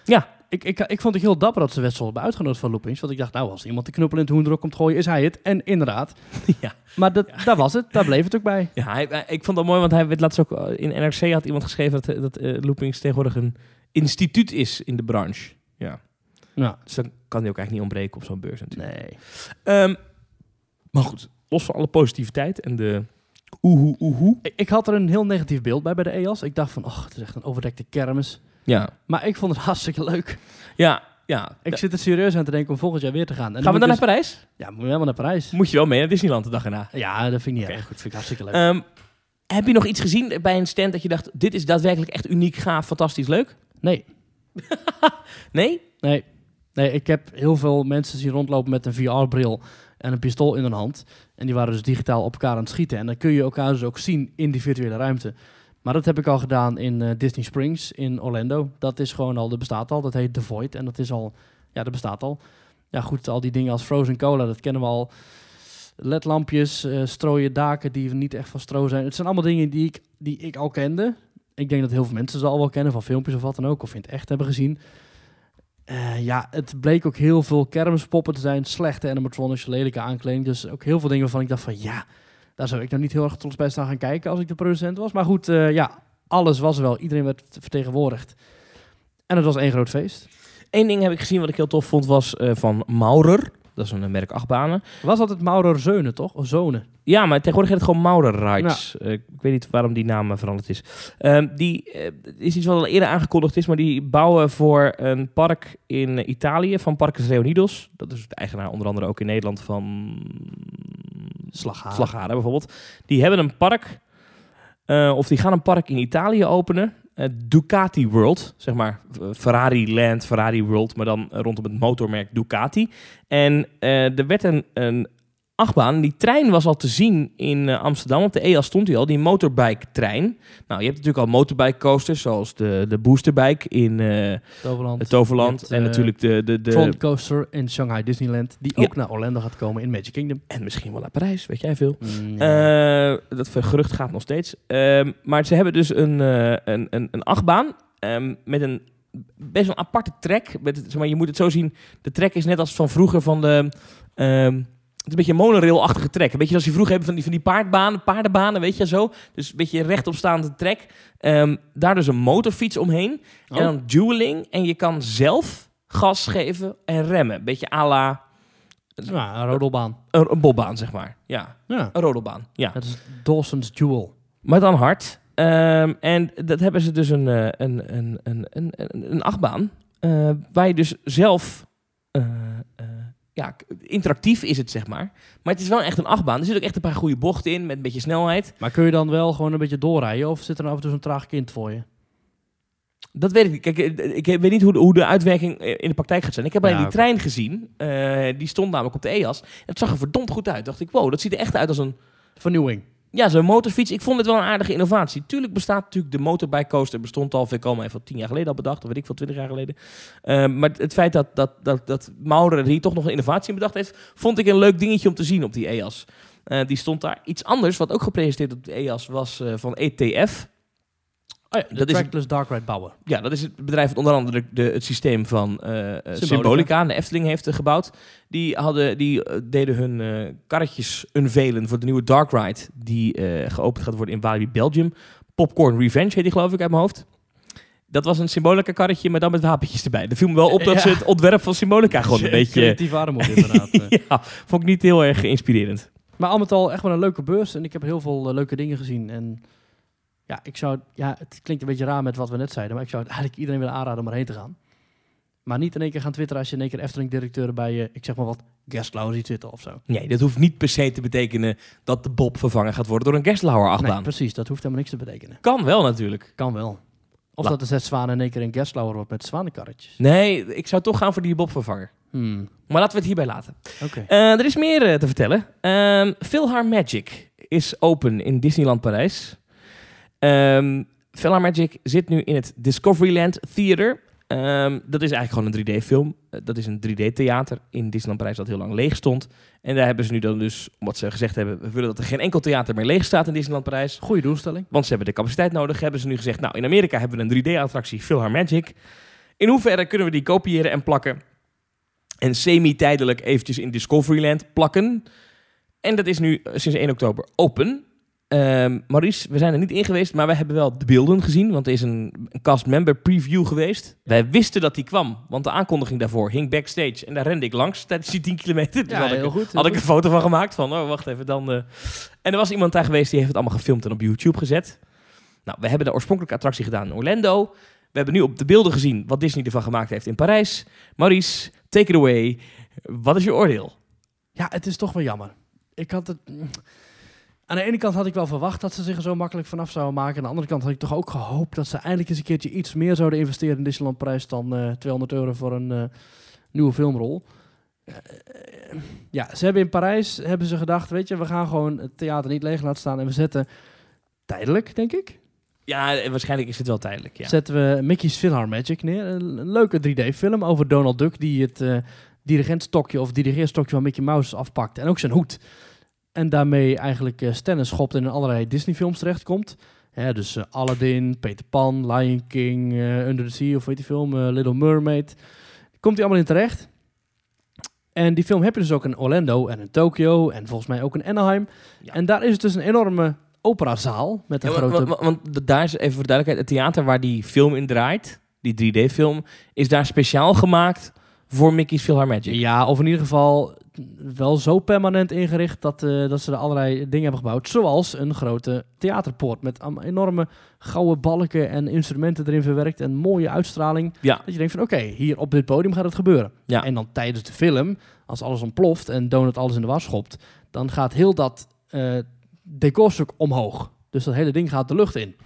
[SPEAKER 2] Ja.
[SPEAKER 1] Ik, ik, ik vond het heel dapper dat ze Wessel hebben uitgenodigd van Loopings. Want ik dacht, nou, als iemand de knuppel in het hoenderok komt gooien, is hij het. En inderdaad.
[SPEAKER 2] Ja.
[SPEAKER 1] Maar dat, daar was het, daar bleef het ook bij.
[SPEAKER 2] Ja, hij, hij- ik vond dat mooi, want hij werd laatst ook eh, in NRC had iemand geschreven dat, dat eh, Loopings tegenwoordig een instituut is in de branche. Ja.
[SPEAKER 1] Ja.
[SPEAKER 2] Dus dan kan hij ook eigenlijk niet ontbreken op zo'n beurs natuurlijk.
[SPEAKER 1] Nee.
[SPEAKER 2] Ehm, maar goed, los van alle positiviteit en de oehoe oehoe.
[SPEAKER 1] Ik, ik had er een heel negatief beeld bij bij de EAS. Ik dacht van, oh, het is echt een overdekte kermis.
[SPEAKER 2] Ja,
[SPEAKER 1] Maar ik vond het hartstikke leuk.
[SPEAKER 2] ja, ja.
[SPEAKER 1] Ik zit er serieus aan te denken om volgend jaar weer te gaan. En
[SPEAKER 2] Gaan we dan naar Parijs?
[SPEAKER 1] Ja, moet je helemaal naar Parijs.
[SPEAKER 2] Moet je wel mee naar Disneyland de dag erna.
[SPEAKER 1] Ja, dat vind ik niet erg. goed. vind ik hartstikke leuk.
[SPEAKER 2] Ehm, heb je nog iets gezien bij een stand dat je dacht, dit is daadwerkelijk echt uniek, gaaf, fantastisch, leuk?
[SPEAKER 1] nee,
[SPEAKER 2] Nee?
[SPEAKER 1] nee. Nee, ik heb heel veel mensen zien rondlopen met een VR-bril en een pistool in hun hand. En die waren dus digitaal op elkaar aan het schieten. En dan kun je elkaar dus ook zien in die virtuele ruimte. Maar dat heb ik al gedaan in eh, Disney Springs in Orlando. Dat is gewoon al, dat bestaat al. Dat heet The Void. En dat is al, ja, dat bestaat al. Ja, goed, al die dingen als Frozen Cola, dat kennen we al. LED-lampjes, eh, strooien daken die niet echt van stro zijn. Het zijn allemaal dingen die ik, die ik al kende. Ik denk dat heel veel mensen ze al wel kennen, van filmpjes of wat dan ook. Of in het echt hebben gezien. Eh, ja, het bleek ook heel veel kermispoppen te zijn. Slechte animatronics, lelijke aankleding. Dus ook heel veel dingen waarvan ik dacht van ja, daar zou ik nou niet heel erg trots bij staan gaan kijken als ik de producent was. Maar goed, eh, ja, alles was wel. Iedereen werd vertegenwoordigd. En het was één groot feest.
[SPEAKER 2] Eén ding heb ik gezien wat ik heel tof vond, was eh, van Maurer. Dat is een eh, merk achtbanen.
[SPEAKER 1] Was altijd Maurer Zeunen, toch? Of?
[SPEAKER 2] Ja, maar tegenwoordig heet het gewoon Maurer Rides. Eh, ik weet niet waarom die naam eh, veranderd is. Ehm, die is iets wat al eerder aangekondigd is, maar die bouwen voor een park in Italië van Parques Reunidos. Dat is de eigenaar onder andere ook in Nederland van
[SPEAKER 1] Slagharen.
[SPEAKER 2] Slagharen bijvoorbeeld. Die hebben een park, of die gaan een park in Italië openen. Eh, Ducati World, zeg maar eh, Ferrari Land, Ferrari World, maar dan rondom het motormerk Ducati. En eh, er werd een, een achtbaan, die trein was al te zien in eh, Amsterdam. Op de EA stond hij al, die motorbike trein. Nou, je hebt natuurlijk al motorbike coasters, zoals de, de boosterbike in eh,
[SPEAKER 1] Toverland.
[SPEAKER 2] het Toverland.
[SPEAKER 1] Je hebt,
[SPEAKER 2] en
[SPEAKER 1] eh,
[SPEAKER 2] natuurlijk de... de, de
[SPEAKER 1] Tron Coaster in Shanghai Disneyland. Die
[SPEAKER 2] Ja.
[SPEAKER 1] ook naar Orlando gaat komen in Magic Kingdom.
[SPEAKER 2] en misschien wel naar Parijs, weet jij veel.
[SPEAKER 1] Mm.
[SPEAKER 2] Eh, dat gerucht gaat nog steeds. Ehm, maar ze hebben dus een, eh, een, een, een achtbaan ehm, met een best wel een aparte trek. Met, zeg maar, je moet het zo zien, de trek is net als van vroeger van de... ehm, het is een beetje een monorail-achtige trek. Een beetje als je vroeger hebt van die, van die paardbanen, paardenbanen, weet je zo. Dus een beetje rechtopstaande trek. Ehm, daar dus een motorfiets omheen.
[SPEAKER 1] Oh.
[SPEAKER 2] En dan dueling. En je kan zelf gas geven en remmen. Een beetje à la
[SPEAKER 1] ja, een rodelbaan.
[SPEAKER 2] een, een bobbaan, zeg maar. Ja,
[SPEAKER 1] Ja.
[SPEAKER 2] een rodelbaan. Ja.
[SPEAKER 1] Dat is Dawson's Jewel.
[SPEAKER 2] Maar dan hard. Ehm, en dat hebben ze dus een, eh, een, een, een, een, een, een achtbaan. eh, waar je dus zelf... eh, ja, interactief is het, zeg maar. Maar het is wel echt een achtbaan. Er zitten ook echt een paar goede bochten in met een beetje snelheid.
[SPEAKER 1] Maar kun je dan wel gewoon een beetje doorrijden? Of zit er af en toe zo'n traag kind voor je?
[SPEAKER 2] Dat weet ik niet. Kijk, eh, ik weet niet hoe de, hoe de uitwerking eh, in de praktijk gaat zijn. Ik heb alleen
[SPEAKER 1] Ja,
[SPEAKER 2] die trein gezien. Eh, die stond namelijk op de EAS. En het zag er verdomd goed uit. Dacht ik, wow, dat ziet er echt uit als een...
[SPEAKER 1] Vernieuwing.
[SPEAKER 2] Ja, zo'n motorfiets. Ik vond het wel een aardige innovatie. Tuurlijk bestaat natuurlijk de motorbike coaster. Bestond al, ik al even tien jaar geleden al bedacht. Of weet ik veel, twintig jaar geleden. Ehm, maar het feit dat, dat, dat, dat Maurer er hier toch nog een innovatie in bedacht heeft... vond ik een leuk dingetje om te zien op die EAS. Eh, die stond daar. Iets anders, wat ook gepresenteerd op de EAS, was eh, van ETF.
[SPEAKER 1] Oh ja, de
[SPEAKER 2] Dat is-
[SPEAKER 1] Trackless Dark Ride bouwen.
[SPEAKER 2] Ja, dat is het bedrijf dat onder andere de, het systeem van eh, eh, Symbolica.
[SPEAKER 1] Symbolica.
[SPEAKER 2] en de Efteling heeft eh, gebouwd. Die, hadden, die deden hun karretjes unveilen voor de nieuwe Dark Ride... die geopend gaat worden in Walibi, Belgium. Popcorn Revenge heet die geloof ik uit mijn hoofd. Dat was een Symbolica karretje, maar dan met wapentjes erbij. Er viel me wel op dat
[SPEAKER 1] Ja.
[SPEAKER 2] ze het ontwerp van Symbolica gewoon een beetje...
[SPEAKER 1] Creatief armoede inderdaad.
[SPEAKER 2] ja, vond ik niet heel erg inspirerend.
[SPEAKER 1] Maar al met al echt wel een leuke beurs. En ik heb heel veel leuke dingen gezien. En ja, ik zou, ja, het klinkt een beetje raar met wat we net zeiden. Maar ik zou eigenlijk iedereen willen aanraden om erheen te gaan. Maar niet in één keer gaan twitteren als je in één keer Efteling-directeur bij je, ik zeg maar wat, Gerstlauer ziet zitten of zo.
[SPEAKER 2] Nee, dat hoeft niet per se te betekenen dat de Bob vervangen gaat worden door een Gerstlauer achtbaan.
[SPEAKER 1] Nee, precies. Dat hoeft helemaal niks te betekenen.
[SPEAKER 2] kan wel natuurlijk.
[SPEAKER 1] Kan wel. Of
[SPEAKER 2] La-
[SPEAKER 1] dat de zes zwanen in één keer een Gerstlauer wordt met zwanenkarretjes.
[SPEAKER 2] Nee, ik zou toch gaan voor die Bob vervanger.
[SPEAKER 1] Hmm,
[SPEAKER 2] Maar laten we het hierbij laten.
[SPEAKER 1] Oké.
[SPEAKER 2] Eh, er is meer eh, te vertellen. Ehm Philhar Magic is open in Disneyland Parijs. Philhar Magic zit nu in het Discoveryland Theater. Ehm, dat is eigenlijk gewoon een 3D-film. dat is een 3D-theater in Disneyland Parijs dat heel lang leeg stond. En daar hebben ze nu dan dus, omdat ze gezegd hebben... we willen dat er geen enkel theater meer leeg staat in Disneyland Parijs.
[SPEAKER 1] Goeie doelstelling.
[SPEAKER 2] Want ze hebben de capaciteit nodig. Hebben ze nu gezegd, nou in Amerika hebben we een 3D-attractie Philhar Magic. In hoeverre kunnen we die kopiëren en plakken? En semi-tijdelijk eventjes in Discoveryland plakken. En dat is nu eh, sinds 1 oktober open. Ehm, Maurice, we zijn er niet in geweest, maar we hebben wel de beelden gezien. Want er is een, een cast-member preview geweest. Wij wisten dat die kwam, want de aankondiging daarvoor hing backstage. En daar rende ik langs tijdens die 10 kilometer. Dus
[SPEAKER 1] Ja,
[SPEAKER 2] had ik,
[SPEAKER 1] heel goed. heel
[SPEAKER 2] had ik een foto van gemaakt van, oh wacht even, dan... eh. En er was iemand daar geweest die heeft het allemaal gefilmd en op YouTube gezet. Nou, we hebben de oorspronkelijke attractie gedaan in Orlando. We hebben nu op de beelden gezien wat Disney ervan gemaakt heeft in Parijs. Maurice, take it away. Wat is je oordeel?
[SPEAKER 1] Ja, het is toch wel jammer. Ik had het... Aan de ene kant had ik wel verwacht dat ze zich er zo makkelijk vanaf zouden maken. Aan de andere kant had ik toch ook gehoopt dat ze eindelijk eens een keertje iets meer zouden investeren in Disneyland prijs dan eh 200 euro voor een eh, nieuwe filmrol. Eh, eh, ja, ze hebben in Parijs hebben ze gedacht, weet je, we gaan gewoon het theater niet leeg laten staan en we zetten tijdelijk, denk ik,
[SPEAKER 2] Ja, eh, waarschijnlijk is het wel tijdelijk, ja.
[SPEAKER 1] zetten we Mickey's Philhar Magic neer. Een, leuke 3D-film over Donald Duck die het eh dirigentstokje of dirigeerstokje van Mickey Mouse afpakt. En ook zijn hoed. En daarmee eigenlijk eh stennis schopt en in allerlei Disney-films terechtkomt. Hè, dus eh, Aladdin, Peter Pan, Lion King, eh, Under the Sea of weet die film, Little Mermaid. Komt hij allemaal in terecht. En die film heb je dus ook in Orlando en in Tokyo en volgens mij ook in Anaheim.
[SPEAKER 2] Ja.
[SPEAKER 1] En daar is het dus een enorme operazaal met een
[SPEAKER 2] Ja,
[SPEAKER 1] grote...
[SPEAKER 2] want, daar is even voor de duidelijkheid, het theater waar die film in draait, die 3D-film, is daar speciaal gemaakt voor Mickey's Philhar Magic.
[SPEAKER 1] Ja, of in ieder geval wel zo permanent ingericht dat, eh, dat ze er allerlei dingen hebben gebouwd. Zoals een grote theaterpoort met enorme gouden balken en instrumenten erin verwerkt en mooie uitstraling.
[SPEAKER 2] Ja.
[SPEAKER 1] Dat je denkt van oké, hier op dit podium gaat het gebeuren.
[SPEAKER 2] Ja.
[SPEAKER 1] En dan tijdens de film, als alles ontploft en Donut alles in de was schopt, dan gaat heel dat eh decorstuk omhoog. Dus dat hele ding gaat de lucht in.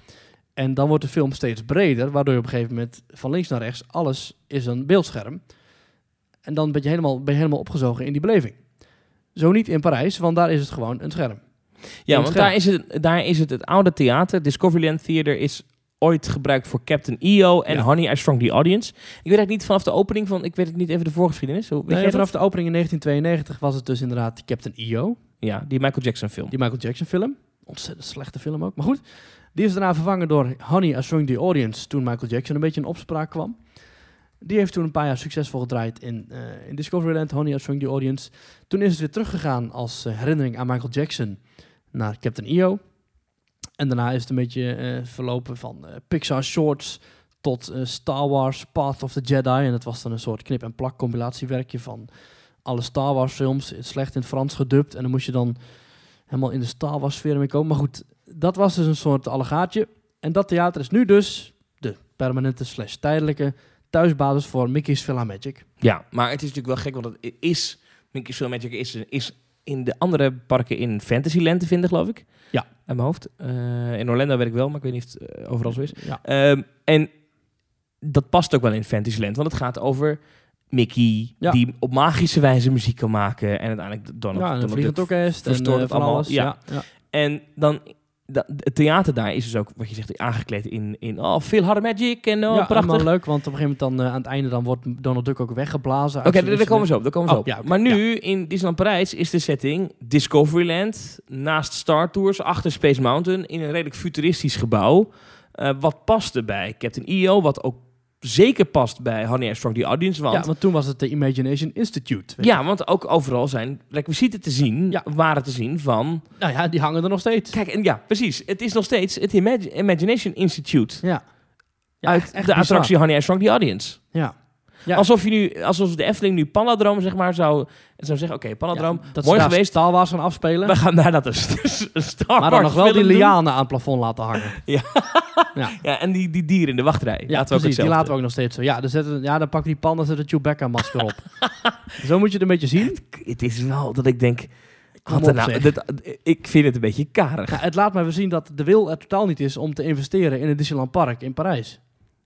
[SPEAKER 1] En dan wordt de film steeds breder, waardoor je op een gegeven moment van links naar rechts, alles is een beeldscherm. En dan ben je helemaal, ben je helemaal opgezogen in die beleving. Zo niet in Parijs, want daar is het gewoon een scherm.
[SPEAKER 2] Ja,
[SPEAKER 1] Een
[SPEAKER 2] want
[SPEAKER 1] scherm.
[SPEAKER 2] daar is, het, daar is het het oude theater. Discoveryland Theater is ooit gebruikt voor Captain EO en
[SPEAKER 1] Ja.
[SPEAKER 2] Honey, I Strong the Audience. Ik weet eigenlijk niet vanaf de opening van, ik weet het niet even de voorgeschiedenis. Hoe, weet
[SPEAKER 1] Nee, vanaf
[SPEAKER 2] dat?
[SPEAKER 1] de opening in 1992 was het dus inderdaad Captain EO.
[SPEAKER 2] Ja, die Michael Jackson film.
[SPEAKER 1] Die Michael Jackson film. Ontzettend slechte film ook. Maar goed, die is daarna vervangen door Honey, I Strung the Audience. Toen Michael Jackson een beetje in opspraak kwam. Die heeft toen een paar jaar succesvol gedraaid in, eh, in Discoveryland, Honey, I Strung the Audience. Toen is het weer teruggegaan als eh, herinnering aan Michael Jackson naar Captain EO. En daarna is het een beetje eh, verlopen van Pixar Shorts tot Star Wars Path of the Jedi. En dat was dan een soort knip- en plak compilatiewerkje van alle Star Wars films. Slecht in het Frans gedubt. En dan moest je dan helemaal in de Star Wars sfeer mee komen. Maar goed, dat was dus een soort allegaatje. En dat theater is nu dus de permanente slash tijdelijke thuisbasis voor Mickey's Villa Magic.
[SPEAKER 2] Ja, maar het is natuurlijk wel gek, want het is, Mickey's Film Magic is, is in de andere parken in Fantasyland te vinden, geloof ik.
[SPEAKER 1] Ja.
[SPEAKER 2] Uit mijn hoofd. Eh, in Orlando weet ik wel, maar ik weet niet of het eh, overal zo is.
[SPEAKER 1] Ja.
[SPEAKER 2] Ehm, en dat past ook wel in Fantasyland, want het gaat over Mickey,
[SPEAKER 1] Ja.
[SPEAKER 2] die op magische wijze muziek kan maken. En uiteindelijk Donald,
[SPEAKER 1] ja, en
[SPEAKER 2] Donald
[SPEAKER 1] vliegend
[SPEAKER 2] Duck
[SPEAKER 1] orkest en eh,
[SPEAKER 2] het
[SPEAKER 1] van
[SPEAKER 2] allemaal.
[SPEAKER 1] alles.
[SPEAKER 2] Ja.
[SPEAKER 1] Ja. Ja.
[SPEAKER 2] En dan, het theater daar is dus ook, wat je zegt, aangekleed in, in oh, veel harde magic en oh,
[SPEAKER 1] Ja,
[SPEAKER 2] prachtig.
[SPEAKER 1] leuk, want op een gegeven moment dan, eh, aan het einde dan wordt Donald Duck ook weggeblazen.
[SPEAKER 2] Oké, daar daar komen we zo op. Daar komen we
[SPEAKER 1] Oh,
[SPEAKER 2] zo op.
[SPEAKER 1] ja,
[SPEAKER 2] maar nu in Disneyland Parijs is de setting Discoveryland naast Star Tours achter Space Mountain in een redelijk futuristisch gebouw. Eh, wat paste bij Captain EO, wat ook zeker past bij Honey I Strong the Audience. Want,
[SPEAKER 1] Ja,
[SPEAKER 2] ja,
[SPEAKER 1] want toen was het de Imagination Institute. je.
[SPEAKER 2] want ook overal zijn requisieten te zien,
[SPEAKER 1] Ja.
[SPEAKER 2] waren te zien van...
[SPEAKER 1] Nou ja, die hangen er nog steeds.
[SPEAKER 2] Kijk, en ja, precies. Het is nog steeds het Imag- Imagination Institute
[SPEAKER 1] Ja. Ja,
[SPEAKER 2] uit
[SPEAKER 1] echt
[SPEAKER 2] de
[SPEAKER 1] bizar.
[SPEAKER 2] attractie Honey I Strong the Audience.
[SPEAKER 1] Ja. Ja.
[SPEAKER 2] Alsof, je nu, alsof de Efteling nu Palladroom zeg maar zou, zou zeggen, oké,
[SPEAKER 1] Ja, dat
[SPEAKER 2] mooi geweest.
[SPEAKER 1] Star Wars gaan afspelen.
[SPEAKER 2] We gaan daar dat een, Star
[SPEAKER 1] maar dan nog wel die
[SPEAKER 2] doen.
[SPEAKER 1] lianen aan het plafond laten hangen. Ja.
[SPEAKER 2] Ja, en die, die dieren in de wachtrij.
[SPEAKER 1] Ja,
[SPEAKER 2] laten we ook
[SPEAKER 1] precies. Die
[SPEAKER 2] hetzelfde.
[SPEAKER 1] laten we ook nog steeds zo. Ja, dan, zetten, ja, dan pak die het Chewbacca-masker op. zo moet je het een beetje zien.
[SPEAKER 2] Het is wel dat ik denk... Wat nou, ik vind het een beetje karig.
[SPEAKER 1] Ja, het laat mij weer zien dat de wil er totaal niet is om te investeren in het Disneyland Park in Parijs.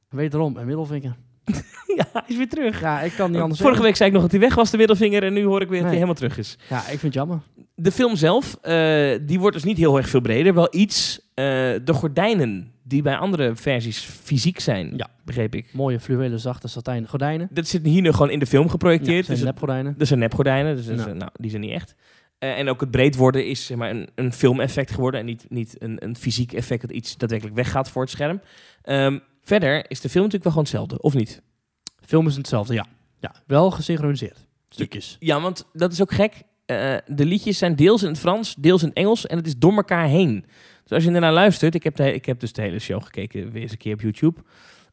[SPEAKER 1] Wederom, een middelvinger.
[SPEAKER 2] Ja, hij is weer terug.
[SPEAKER 1] Ja, ik kan niet anders
[SPEAKER 2] Vorige week zei ik nog dat hij weg was, de middelvinger. En nu hoor ik weer dat hij helemaal terug is.
[SPEAKER 1] Ja, ik vind het jammer.
[SPEAKER 2] De film zelf, eh, die wordt dus niet heel erg veel breder. Wel iets. eh, de gordijnen, die bij andere versies fysiek zijn,
[SPEAKER 1] Ja.
[SPEAKER 2] begreep ik.
[SPEAKER 1] Mooie fluwelen, zachte satijn gordijnen.
[SPEAKER 2] Dat zit hier nu gewoon in de film
[SPEAKER 1] Ja,
[SPEAKER 2] geprojecteerd.
[SPEAKER 1] zijn
[SPEAKER 2] dus
[SPEAKER 1] nepgordijnen.
[SPEAKER 2] dat zijn nepgordijnen, dus
[SPEAKER 1] Ja.
[SPEAKER 2] eh, nou, die zijn niet echt. Eh, en ook het breed worden is zeg maar, een, een filmeffect geworden. En niet, niet een, een fysiek effect dat iets daadwerkelijk weggaat voor het scherm. Ehm, verder is de film natuurlijk wel gewoon hetzelfde, of niet?
[SPEAKER 1] Film is hetzelfde, ja. Ja, wel gesynchroniseerd. Stukjes.
[SPEAKER 2] Ja, want dat is ook gek. Eh, de liedjes zijn deels in het Frans, deels in het Engels. En het is door elkaar heen. Dus als je ernaar luistert... Ik heb, de, ik heb dus de hele show gekeken, weer eens een keer op YouTube.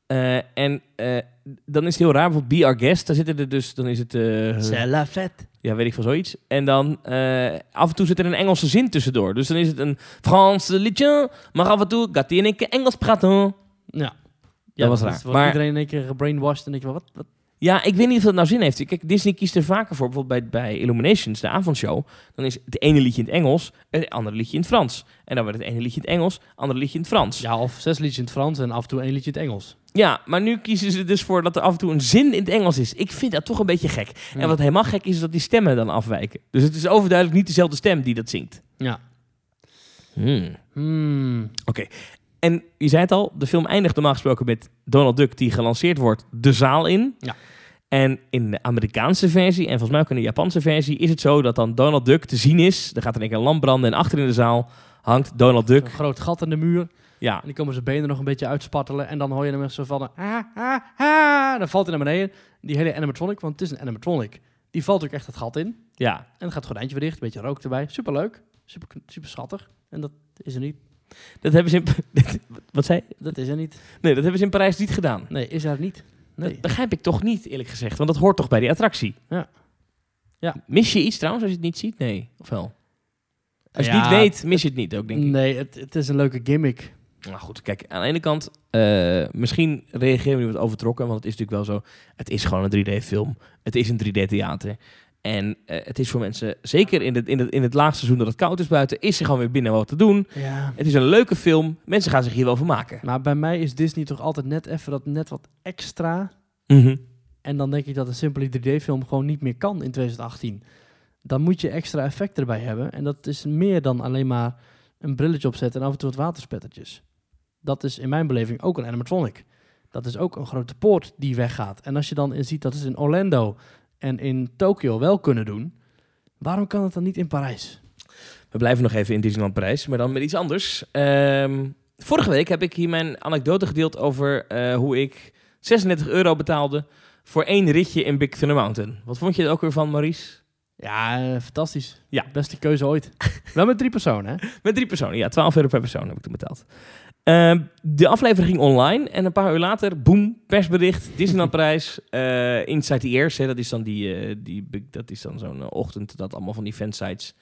[SPEAKER 2] Eh, en eh, dan is het heel raar. Bijvoorbeeld Be Our Guest, daar zitten er dus... Dan is het...
[SPEAKER 1] C'est la fête.
[SPEAKER 2] ja, weet ik van zoiets. En dan af en toe zit er een Engelse zin tussendoor. Dus dan is het een Frans liedje, maar af en toe gaat hij in een keer Engels praten.
[SPEAKER 1] Ja.
[SPEAKER 2] Dat was
[SPEAKER 1] dus
[SPEAKER 2] raar. Maar-
[SPEAKER 1] iedereen in één keer gebrainwashed en je, wat, wat?
[SPEAKER 2] Ja, ik weet niet of dat nou zin heeft. Kijk, Disney kiest er vaker voor. Bijvoorbeeld bij, bij Illuminations, de avondshow. Dan is het ene liedje in het Engels en het andere liedje in het Frans. En dan wordt het ene liedje in het Engels, het andere liedje in het Frans. Ja.
[SPEAKER 1] Ja, of zes liedjes in het Frans en af en toe één liedje in het Engels.
[SPEAKER 2] maar nu kiezen ze dus voor dat er af en toe een zin in het Engels is. Ik vind dat toch een beetje gek. En wat helemaal gek is, is dat die stemmen dan afwijken. Dus het is overduidelijk niet dezelfde stem die dat zingt.
[SPEAKER 1] Ja.
[SPEAKER 2] Hmm.
[SPEAKER 1] Hmm.
[SPEAKER 2] En je zei het al, de film eindigt normaal gesproken met Donald Duck die gelanceerd wordt de zaal in.
[SPEAKER 1] Ja.
[SPEAKER 2] En in de Amerikaanse versie, en volgens mij ook in de Japanse versie, is het zo dat dan Donald Duck te zien is. Er gaat er een keer een lamp branden en achter in de zaal hangt Donald Duck.
[SPEAKER 1] Een groot gat in de muur. En
[SPEAKER 2] Ja,
[SPEAKER 1] die komen zijn benen nog een beetje uitspattelen. En dan hoor je hem zo van... Ah, ah, ah. Dan valt hij naar beneden. Die hele animatronic, want het is een animatronic. Die valt ook echt het gat in.
[SPEAKER 2] ja.
[SPEAKER 1] En dan gaat het gordijntje weer dicht. Een beetje rook erbij. Superleuk. Super, super schattig. En dat is er niet.
[SPEAKER 2] Dat hebben ze in... Wat zei?
[SPEAKER 1] Dat is er niet.
[SPEAKER 2] Nee, dat hebben ze in Parijs niet gedaan.
[SPEAKER 1] Nee, is er niet. Nee.
[SPEAKER 2] Dat begrijp ik toch niet, eerlijk gezegd. Want dat hoort toch bij die attractie?
[SPEAKER 1] Ja. Ja.
[SPEAKER 2] Mis je iets trouwens als je het niet ziet? Nee, of wel? Als je
[SPEAKER 1] Ja,
[SPEAKER 2] het niet weet, mis je het niet ook, denk ik.
[SPEAKER 1] Nee, het, het is een leuke gimmick.
[SPEAKER 2] Nou goed, kijk, aan de ene kant, eh, misschien reageren we nu wat overtrokken, want het is natuurlijk wel zo, het is gewoon een 3D-film, het is een 3D-theater. En eh, het is voor mensen, zeker in het, in, het, in het laagseizoen dat het koud is buiten, is er gewoon weer binnen wat te doen.
[SPEAKER 1] Ja.
[SPEAKER 2] Het is een leuke film, mensen gaan zich hier wel van maken.
[SPEAKER 1] Maar bij mij is Disney toch altijd net even dat net wat extra.
[SPEAKER 2] Mhm.
[SPEAKER 1] En dan denk ik dat een simpele 3D-film gewoon niet meer kan in 2018. Dan moet je extra effecten erbij hebben. En dat is meer dan alleen maar een brilletje opzetten en af en toe wat waterspettertjes. Dat is in mijn beleving ook een animatronic. Dat is ook een grote poort die weggaat. En als je dan ziet dat ze in Orlando en in Tokio wel kunnen doen, waarom kan het dan niet in Parijs?
[SPEAKER 2] We blijven nog even in Disneyland Parijs, maar dan met iets anders. Ehm, vorige week heb ik hier mijn anekdote gedeeld over eh, hoe ik 36 euro betaalde voor één ritje in Big Thunder Mountain. Wat vond je er ook weer van, Maurice?
[SPEAKER 1] Ja, eh, fantastisch.
[SPEAKER 2] Ja.
[SPEAKER 1] Beste keuze ooit. wel met drie personen, hè?
[SPEAKER 2] Met drie personen, ja, 12 euro per persoon heb ik toen betaald. Ehm, de aflevering ging online en een paar uur later, boem, persbericht, Disneyland Parijs, eh Inside the Ears, hè, dat is dan, die, eh, die, dat is dan zo'n ochtend dat allemaal van die fansites,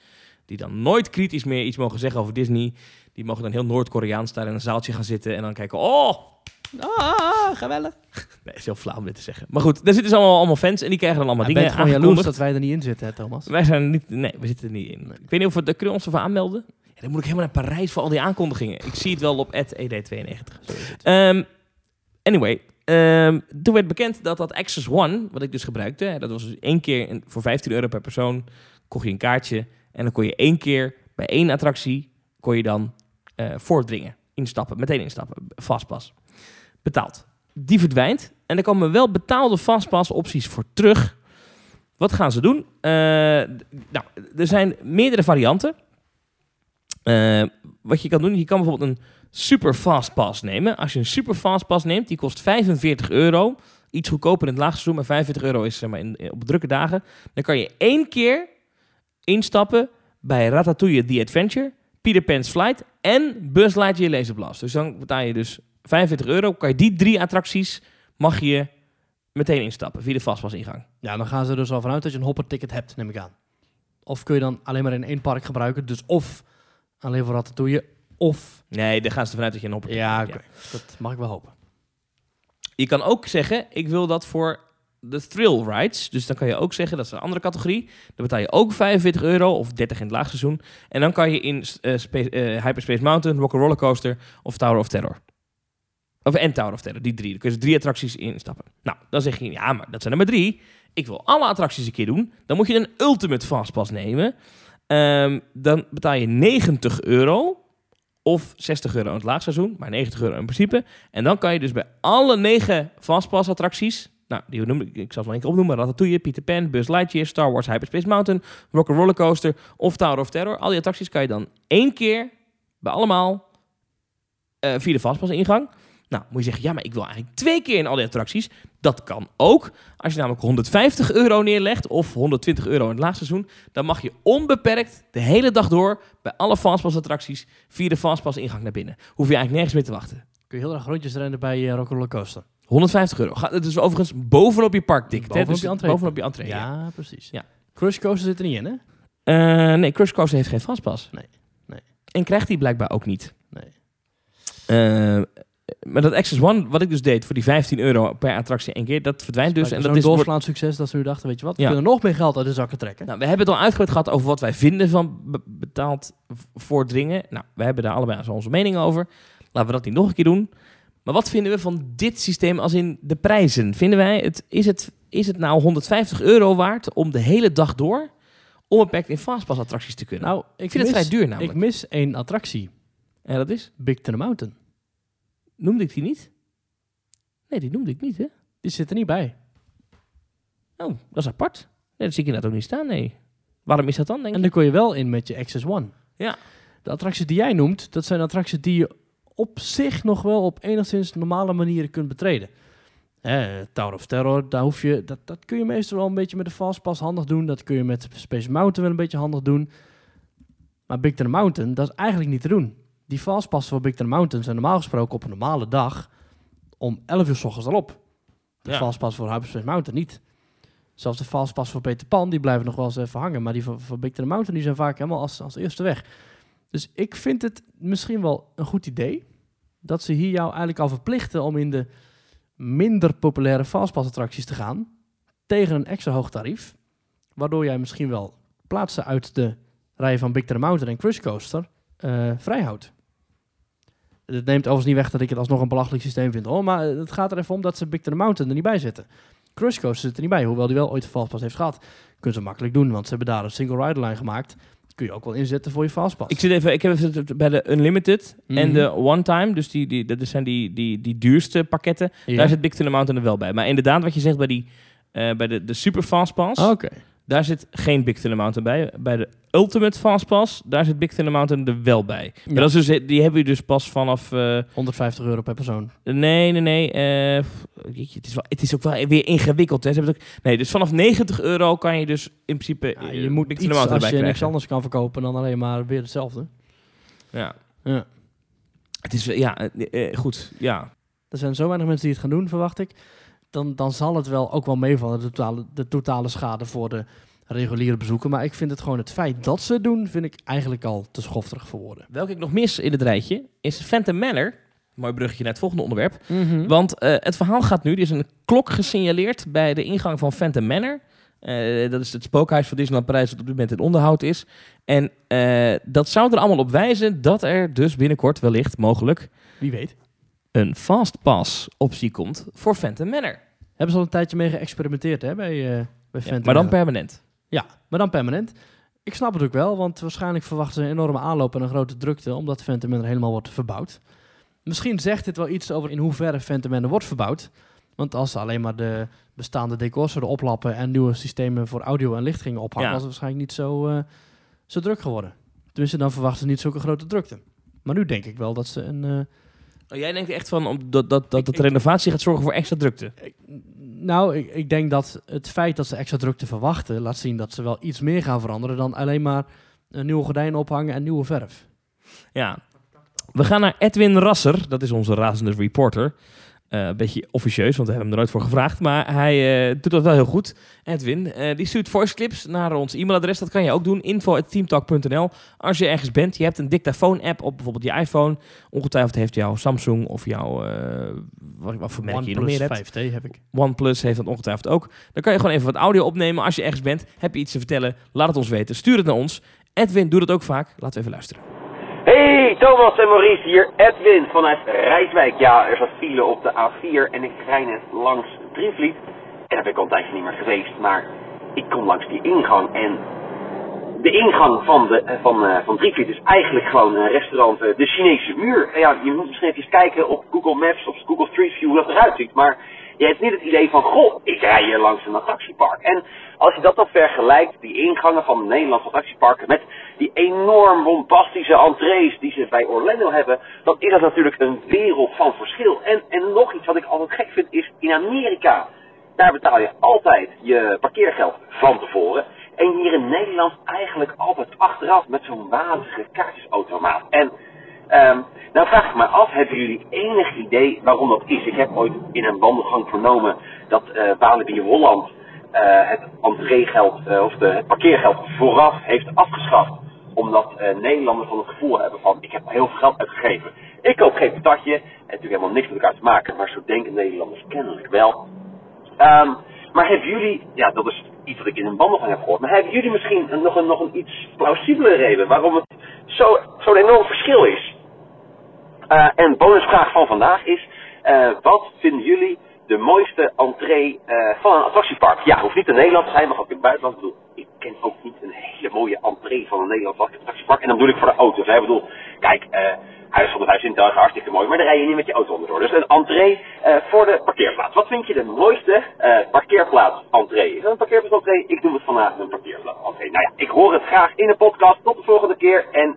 [SPEAKER 2] die dan nooit kritisch meer iets mogen zeggen over Disney, die mogen dan heel Noord-Koreaans daar in een zaaltje gaan zitten en dan kijken, oh,
[SPEAKER 1] Ah, geweldig.
[SPEAKER 2] nee, is heel flauw om dit te zeggen. Maar goed, daar zitten dus allemaal, allemaal fans en die krijgen dan allemaal
[SPEAKER 1] Ja,
[SPEAKER 2] dingen
[SPEAKER 1] bent gewoon jaloers dat wij er niet in zitten, hè, Thomas?
[SPEAKER 2] Wij zijn er niet, nee, we zitten er niet in. Ik weet niet of we, daar kunnen we ons ervoor aanmelden. Ja, dan moet ik helemaal naar Parijs voor al die aankondigingen. Ik zie het wel op @ed92.
[SPEAKER 1] Zo is het.
[SPEAKER 2] Ehm, anyway, ehm, toen werd bekend dat dat Access One, wat ik dus gebruikte, hè, dat was dus één keer voor 15 euro per persoon, kocht je een kaartje en dan kon je één keer bij één attractie kon je dan eh voordringen, instappen, meteen instappen, fastpass, betaald. Die verdwijnt en er komen wel betaalde fastpass opties voor terug. Wat gaan ze doen? Eh, nou, er zijn meerdere varianten. Eh, wat je kan doen, je kan bijvoorbeeld een super fast pass nemen. Als je een super fast pass neemt, die kost 45 euro. Iets goedkoper in het laagseizoen, maar 45 euro is zeg maar, in, op drukke dagen. Dan kan je één keer instappen bij Ratatouille The Adventure, Peter Pan's Flight en Buzz Lightyear Laser Blast. Dus dan betaal je dus 45 euro. Kan je die drie attracties, mag je meteen instappen via de fastpass ingang.
[SPEAKER 1] Ja, dan gaan ze er dus al vanuit dat je een hopperticket hebt, neem ik aan. Of kun je dan alleen maar in één park gebruiken. Dus of alleen voor Ratatouille, Of...
[SPEAKER 2] Nee, daar gaan ze ervan uit dat je een hopper
[SPEAKER 1] Ja,
[SPEAKER 2] krijgt,
[SPEAKER 1] oké. Dat mag ik wel hopen.
[SPEAKER 2] Je kan ook zeggen, ik wil dat voor de thrill rides. Dus dan kan je ook zeggen, dat is een andere categorie. Dan betaal je ook 45 euro of 30 in het laagseizoen. En dan kan je in eh, Space- eh, Hyperspace Mountain, Rock Roller Coaster of Tower of Terror. Of en Tower of Terror, die drie. Dan kun je dus drie attracties instappen. Nou, dan zeg je, ja, maar dat zijn er maar drie. Ik wil alle attracties een keer doen. Dan moet je een Ultimate Fastpass nemen. Ehm, dan betaal je 90 euro of 60 euro in het laagseizoen, maar 90 euro in principe. En dan kan je dus bij alle negen Fastpass attracties, nou, die noem ik, ik zal ze nog één keer opnoemen, Ratatouille, Peter Pan, Buzz Lightyear, Star Wars Hyperspace Mountain, Rock Roller Coaster of Tower of Terror. Al die attracties kan je dan één keer bij allemaal eh, via de Fastpass ingang. Nou, moet je zeggen, ja, maar ik wil eigenlijk twee keer in al die attracties. Dat kan ook. Als je namelijk 150 euro neerlegt of 120 euro in het laagseizoen, dan mag je onbeperkt de hele dag door bij alle Fastpass attracties via de Fastpass ingang naar binnen. Hoef je eigenlijk nergens meer te wachten.
[SPEAKER 1] Kun je heel erg rondjes rennen bij uh, Rock Roller Coaster.
[SPEAKER 2] 150 euro. Ga- Het is overigens bovenop je parkticket.
[SPEAKER 1] Bovenop
[SPEAKER 2] Dus
[SPEAKER 1] je entree.
[SPEAKER 2] Bovenop je entree. ja.
[SPEAKER 1] Ja, precies.
[SPEAKER 2] Ja.
[SPEAKER 1] Crush Coaster zit er niet in, hè?
[SPEAKER 2] Eh, nee, Crush Coaster heeft geen Fastpass.
[SPEAKER 1] Nee, nee.
[SPEAKER 2] En krijgt die blijkbaar ook niet.
[SPEAKER 1] Nee.
[SPEAKER 2] Eh, maar dat Access One, wat ik dus deed voor die 15 euro per attractie één keer, dat verdwijnt dus. En dat is,
[SPEAKER 1] doorslaand succes dat ze nu dachten, weet je wat, we
[SPEAKER 2] Ja.
[SPEAKER 1] kunnen nog meer geld uit de zakken trekken.
[SPEAKER 2] Nou, we hebben het al uitgebreid gehad over wat wij vinden van be- betaald voordringen. Nou, we hebben daar allebei onze mening over. Laten we dat niet nog een keer doen. Maar wat vinden we van dit systeem als in de prijzen? Vinden wij, het, is, het, is het nou 150 euro waard om de hele dag door onbeperkt in Fastpass attracties te kunnen?
[SPEAKER 1] Nou, ik,
[SPEAKER 2] ik vind
[SPEAKER 1] mis,
[SPEAKER 2] het vrij duur namelijk.
[SPEAKER 1] Ik mis één attractie.
[SPEAKER 2] En dat is?
[SPEAKER 1] Big Thunder Mountain.
[SPEAKER 2] Noemde ik die niet? Nee, die noemde ik niet, hè?
[SPEAKER 1] Die zit er niet bij.
[SPEAKER 2] Oh, dat is apart. Nee, dat zie ik inderdaad ook niet staan, nee. Waarom is dat dan, denk
[SPEAKER 1] En
[SPEAKER 2] ik?
[SPEAKER 1] daar kon je wel in met je Access One.
[SPEAKER 2] Ja.
[SPEAKER 1] De attracties die jij noemt, dat zijn attracties die je op zich nog wel op enigszins normale manieren kunt betreden. Tower of Terror, daar hoef je, dat, dat kun je meestal wel een beetje met de Fastpass handig doen. Dat kun je met Space Mountain wel een beetje handig doen. Maar Big Thunder Mountain, dat is eigenlijk niet te doen. Die Fastpassen voor Big Thunder Mountain zijn normaal gesproken op een normale dag om 11 uur s ochtends erop. De
[SPEAKER 2] Ja.
[SPEAKER 1] Fastpass voor Hyperspace Mountain niet. Zelfs de Fastpass voor Peter Pan, die blijven nog wel eens even hangen. Maar die voor, voor Big Thunder Mountain, die zijn vaak helemaal als, als eerste weg. Dus ik vind het misschien wel een goed idee dat ze hier jou eigenlijk al verplichten om in de minder populaire Fastpass attracties te gaan tegen een extra hoog tarief. Waardoor jij misschien wel plaatsen uit de rij van Big Thunder Mountain en Crush Coaster eh vrijhoudt. Het neemt overigens niet weg dat ik het alsnog een belachelijk systeem vind. Hoor, maar het gaat er even om dat ze Big Thunder Mountain er niet bij zitten. Crush Coaster zit er niet bij, hoewel die wel ooit een Fastpass heeft gehad. Kunnen ze makkelijk doen, want ze hebben daar een single rider line gemaakt. Kun je ook wel inzetten voor je Fastpass.
[SPEAKER 2] Ik zit even, ik heb even bij de Unlimited en
[SPEAKER 1] Mhm.
[SPEAKER 2] de One Time. Dus die, die, dat zijn die, die, die duurste pakketten. Daar zit Big Thunder Mountain er wel bij. Maar inderdaad, wat je zegt bij, die, eh, bij de, de Super Fast Pass,
[SPEAKER 1] Ah.
[SPEAKER 2] Daar zit geen Big Thunder Mountain bij. Bij de Ultimate Fast Pass, daar zit Big Thunder Mountain er wel bij. Maar dat is dus, die hebben we dus pas vanaf... eh,
[SPEAKER 1] 150 euro per persoon.
[SPEAKER 2] nee, nee, nee. eh, jeetje, het, is wel, het is ook wel weer ingewikkeld. Hè. Ze hebben ook, nee, dus vanaf 90 euro kan je dus in principe
[SPEAKER 1] Ja,
[SPEAKER 2] eh,
[SPEAKER 1] je moet
[SPEAKER 2] Big Thunder Mountain
[SPEAKER 1] als je
[SPEAKER 2] erbij
[SPEAKER 1] niks
[SPEAKER 2] krijgen.
[SPEAKER 1] anders kan verkopen dan alleen maar weer hetzelfde.
[SPEAKER 2] Ja.
[SPEAKER 1] Ja.
[SPEAKER 2] Het is, ja, eh, eh, goed, ja.
[SPEAKER 1] Er zijn zo weinig mensen die het gaan doen, verwacht ik. Dan, dan zal het wel ook wel meevallen, de totale, de totale schade voor de reguliere bezoeker. Maar ik vind het gewoon het feit dat ze het doen, vind ik eigenlijk al te schofterig voor woorden.
[SPEAKER 2] Welke ik nog mis in het rijtje is Phantom Manor. Mooi bruggetje naar het volgende onderwerp.
[SPEAKER 1] Want
[SPEAKER 2] Want eh, het verhaal gaat nu, er is een klok gesignaleerd bij de ingang van Phantom Manor. Eh, dat is het spookhuis van Disneyland Parijs dat op dit moment in onderhoud is. En eh, dat zou er allemaal op wijzen dat er dus binnenkort wellicht mogelijk
[SPEAKER 1] wie weet.
[SPEAKER 2] een fastpass optie komt voor Phantom Manor.
[SPEAKER 1] Hebben ze al een tijdje mee geëxperimenteerd hè, bij, eh bij
[SPEAKER 2] Ja, maar dan permanent.
[SPEAKER 1] Ja, maar dan permanent. Ik snap het ook wel, want waarschijnlijk verwachten ze een enorme aanloop en een grote drukte, omdat Phantom Manor helemaal wordt verbouwd. Misschien zegt dit wel iets over in hoeverre Phantom Manor wordt verbouwd. Want als ze alleen maar de bestaande decors zouden oplappen en nieuwe systemen voor audio en licht gingen ophangen,
[SPEAKER 2] Ja.
[SPEAKER 1] was het waarschijnlijk niet zo, eh, zo druk geworden. Tenminste, dan verwachten ze niet zulke grote drukte. Maar nu denk ik wel dat ze een... eh,
[SPEAKER 2] Oh, jij denkt echt van om, dat, dat, dat, dat de renovatie gaat zorgen voor extra drukte.
[SPEAKER 1] Nou, ik, ik denk dat het feit dat ze extra drukte verwachten, laat zien dat ze wel iets meer gaan veranderen dan alleen maar een nieuwe gordijnen ophangen en nieuwe verf.
[SPEAKER 2] Ja. We gaan naar Edwin Rasser, dat is onze razende reporter. Eh, een beetje officieus, want we hebben hem er nooit voor gevraagd. Maar hij eh, doet dat wel heel goed. Edwin, eh, die stuurt voice clips naar ons e-mailadres. Dat kan je ook doen, info.teamtalk.nl. Als je ergens bent, je hebt een dictafoon-app op bijvoorbeeld je iPhone. Ongetwijfeld heeft jouw Samsung of jouw... wat, wat voor merk je nog meer hebt.
[SPEAKER 1] 5T heb ik.
[SPEAKER 2] OnePlus heeft dat ongetwijfeld ook. Dan kan je gewoon even wat audio opnemen. Als je ergens bent, heb je iets te vertellen, laat het ons weten. Stuur het naar ons. Edwin doet het ook vaak. Laten we even luisteren.
[SPEAKER 3] Hey, Thomas en Maurice hier. Edwin vanuit Rijswijk. Ja, er zat file op de A4 en ik rij net langs Drievliet. En daar ben ik al een tijdje niet meer geweest, maar ik kom langs die ingang en de ingang van, de, eh, van, eh, van Drievliet is eigenlijk gewoon een restaurant eh, De Chinese Muur. En ja, je moet misschien even kijken op Google Maps, op Google Street View hoe dat eruit ziet, maar je hebt niet het idee van, goh, ik rij hier langs een attractiepark. En als je dat dan vergelijkt, die ingangen van de Nederlandse attractieparken met die enorm bombastische entrees die ze bij Orlando hebben, dan is dat natuurlijk een wereld van verschil. En, en nog iets wat ik altijd gek vind is, in Amerika, daar betaal je altijd je parkeergeld van tevoren. En hier in Nederland eigenlijk altijd achteraf met zo'n wazige kaartjesautomaat. En Ehm nou vraag ik me af, hebben jullie enig idee waarom dat is? Ik heb ooit in een wandelgang vernomen dat eh Walibi Holland eh, het entreegeld eh, of de, het parkeergeld vooraf heeft afgeschaft. Omdat Nederlanders dan het gevoel hebben van ik heb heel veel geld uitgegeven. Ik koop geen patatje. En natuurlijk helemaal niks met elkaar te maken, maar zo denken Nederlanders kennelijk wel. Ehm, maar hebben jullie, ja dat is iets wat ik in een wandelgang heb gehoord, maar hebben jullie misschien nog, een, nog een iets plausibele reden waarom het zo- zo'n enorm verschil is? Eh, en bonusvraag van vandaag is, eh, wat vinden jullie de mooiste entree eh, van een attractiepark? Ja, hoeft niet in Nederland te zijn, mag ook in het buitenland. Ik bedoel, ik ken ook niet een hele mooie entree van een Nederlands attractiepark. En dan bedoel ik voor de auto's. Ik bedoel, kijk, Huis van de Vijf Zintuigen, hartstikke mooi, maar daar rij je niet met je auto onderdoor. Dus een entree voor de parkeerplaats. Wat vind je de mooiste parkeerplaats entree? Is dat een parkeerplaats entree? Ik noem het vandaag een parkeerplaats entree. Nou ja, ik hoor het graag in de podcast. Tot de volgende keer. En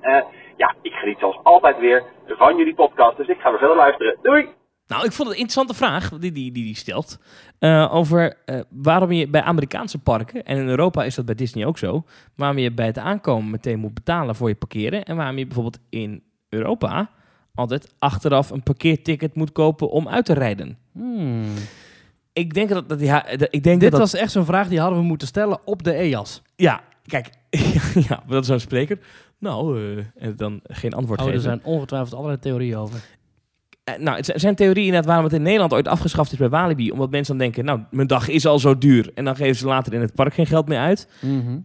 [SPEAKER 3] ja, ik geniet zoals altijd weer van jullie podcast. Dus ik ga weer verder luisteren. Doei!
[SPEAKER 2] Nou, ik vond het een interessante vraag die die, die, die stelt. eh, over eh, waarom je bij Amerikaanse parken, en in Europa is dat bij Disney ook zo, waarom je bij het aankomen meteen moet betalen voor je parkeren. En waarom je bijvoorbeeld in Europa altijd achteraf een parkeerticket moet kopen om uit te rijden.
[SPEAKER 1] Hmm.
[SPEAKER 2] Ik denk dat, dat, ja, dat- ik denk
[SPEAKER 1] Dit
[SPEAKER 2] dat, dat-
[SPEAKER 1] was echt zo'n vraag die hadden we moeten stellen op de EAS.
[SPEAKER 2] Ja, kijk, ja, dat is zo'n spreker. Nou, eh, en dan geen antwoord
[SPEAKER 1] Oh, er
[SPEAKER 2] geven.
[SPEAKER 1] zijn ongetwijfeld allerlei theorieën over.
[SPEAKER 2] Eh, nou, het zijn theorieën inderdaad waarom het in Nederland ooit afgeschaft is bij Walibi. Omdat mensen dan denken, nou, mijn dag is al zo duur. En dan geven ze later in het park geen geld meer uit.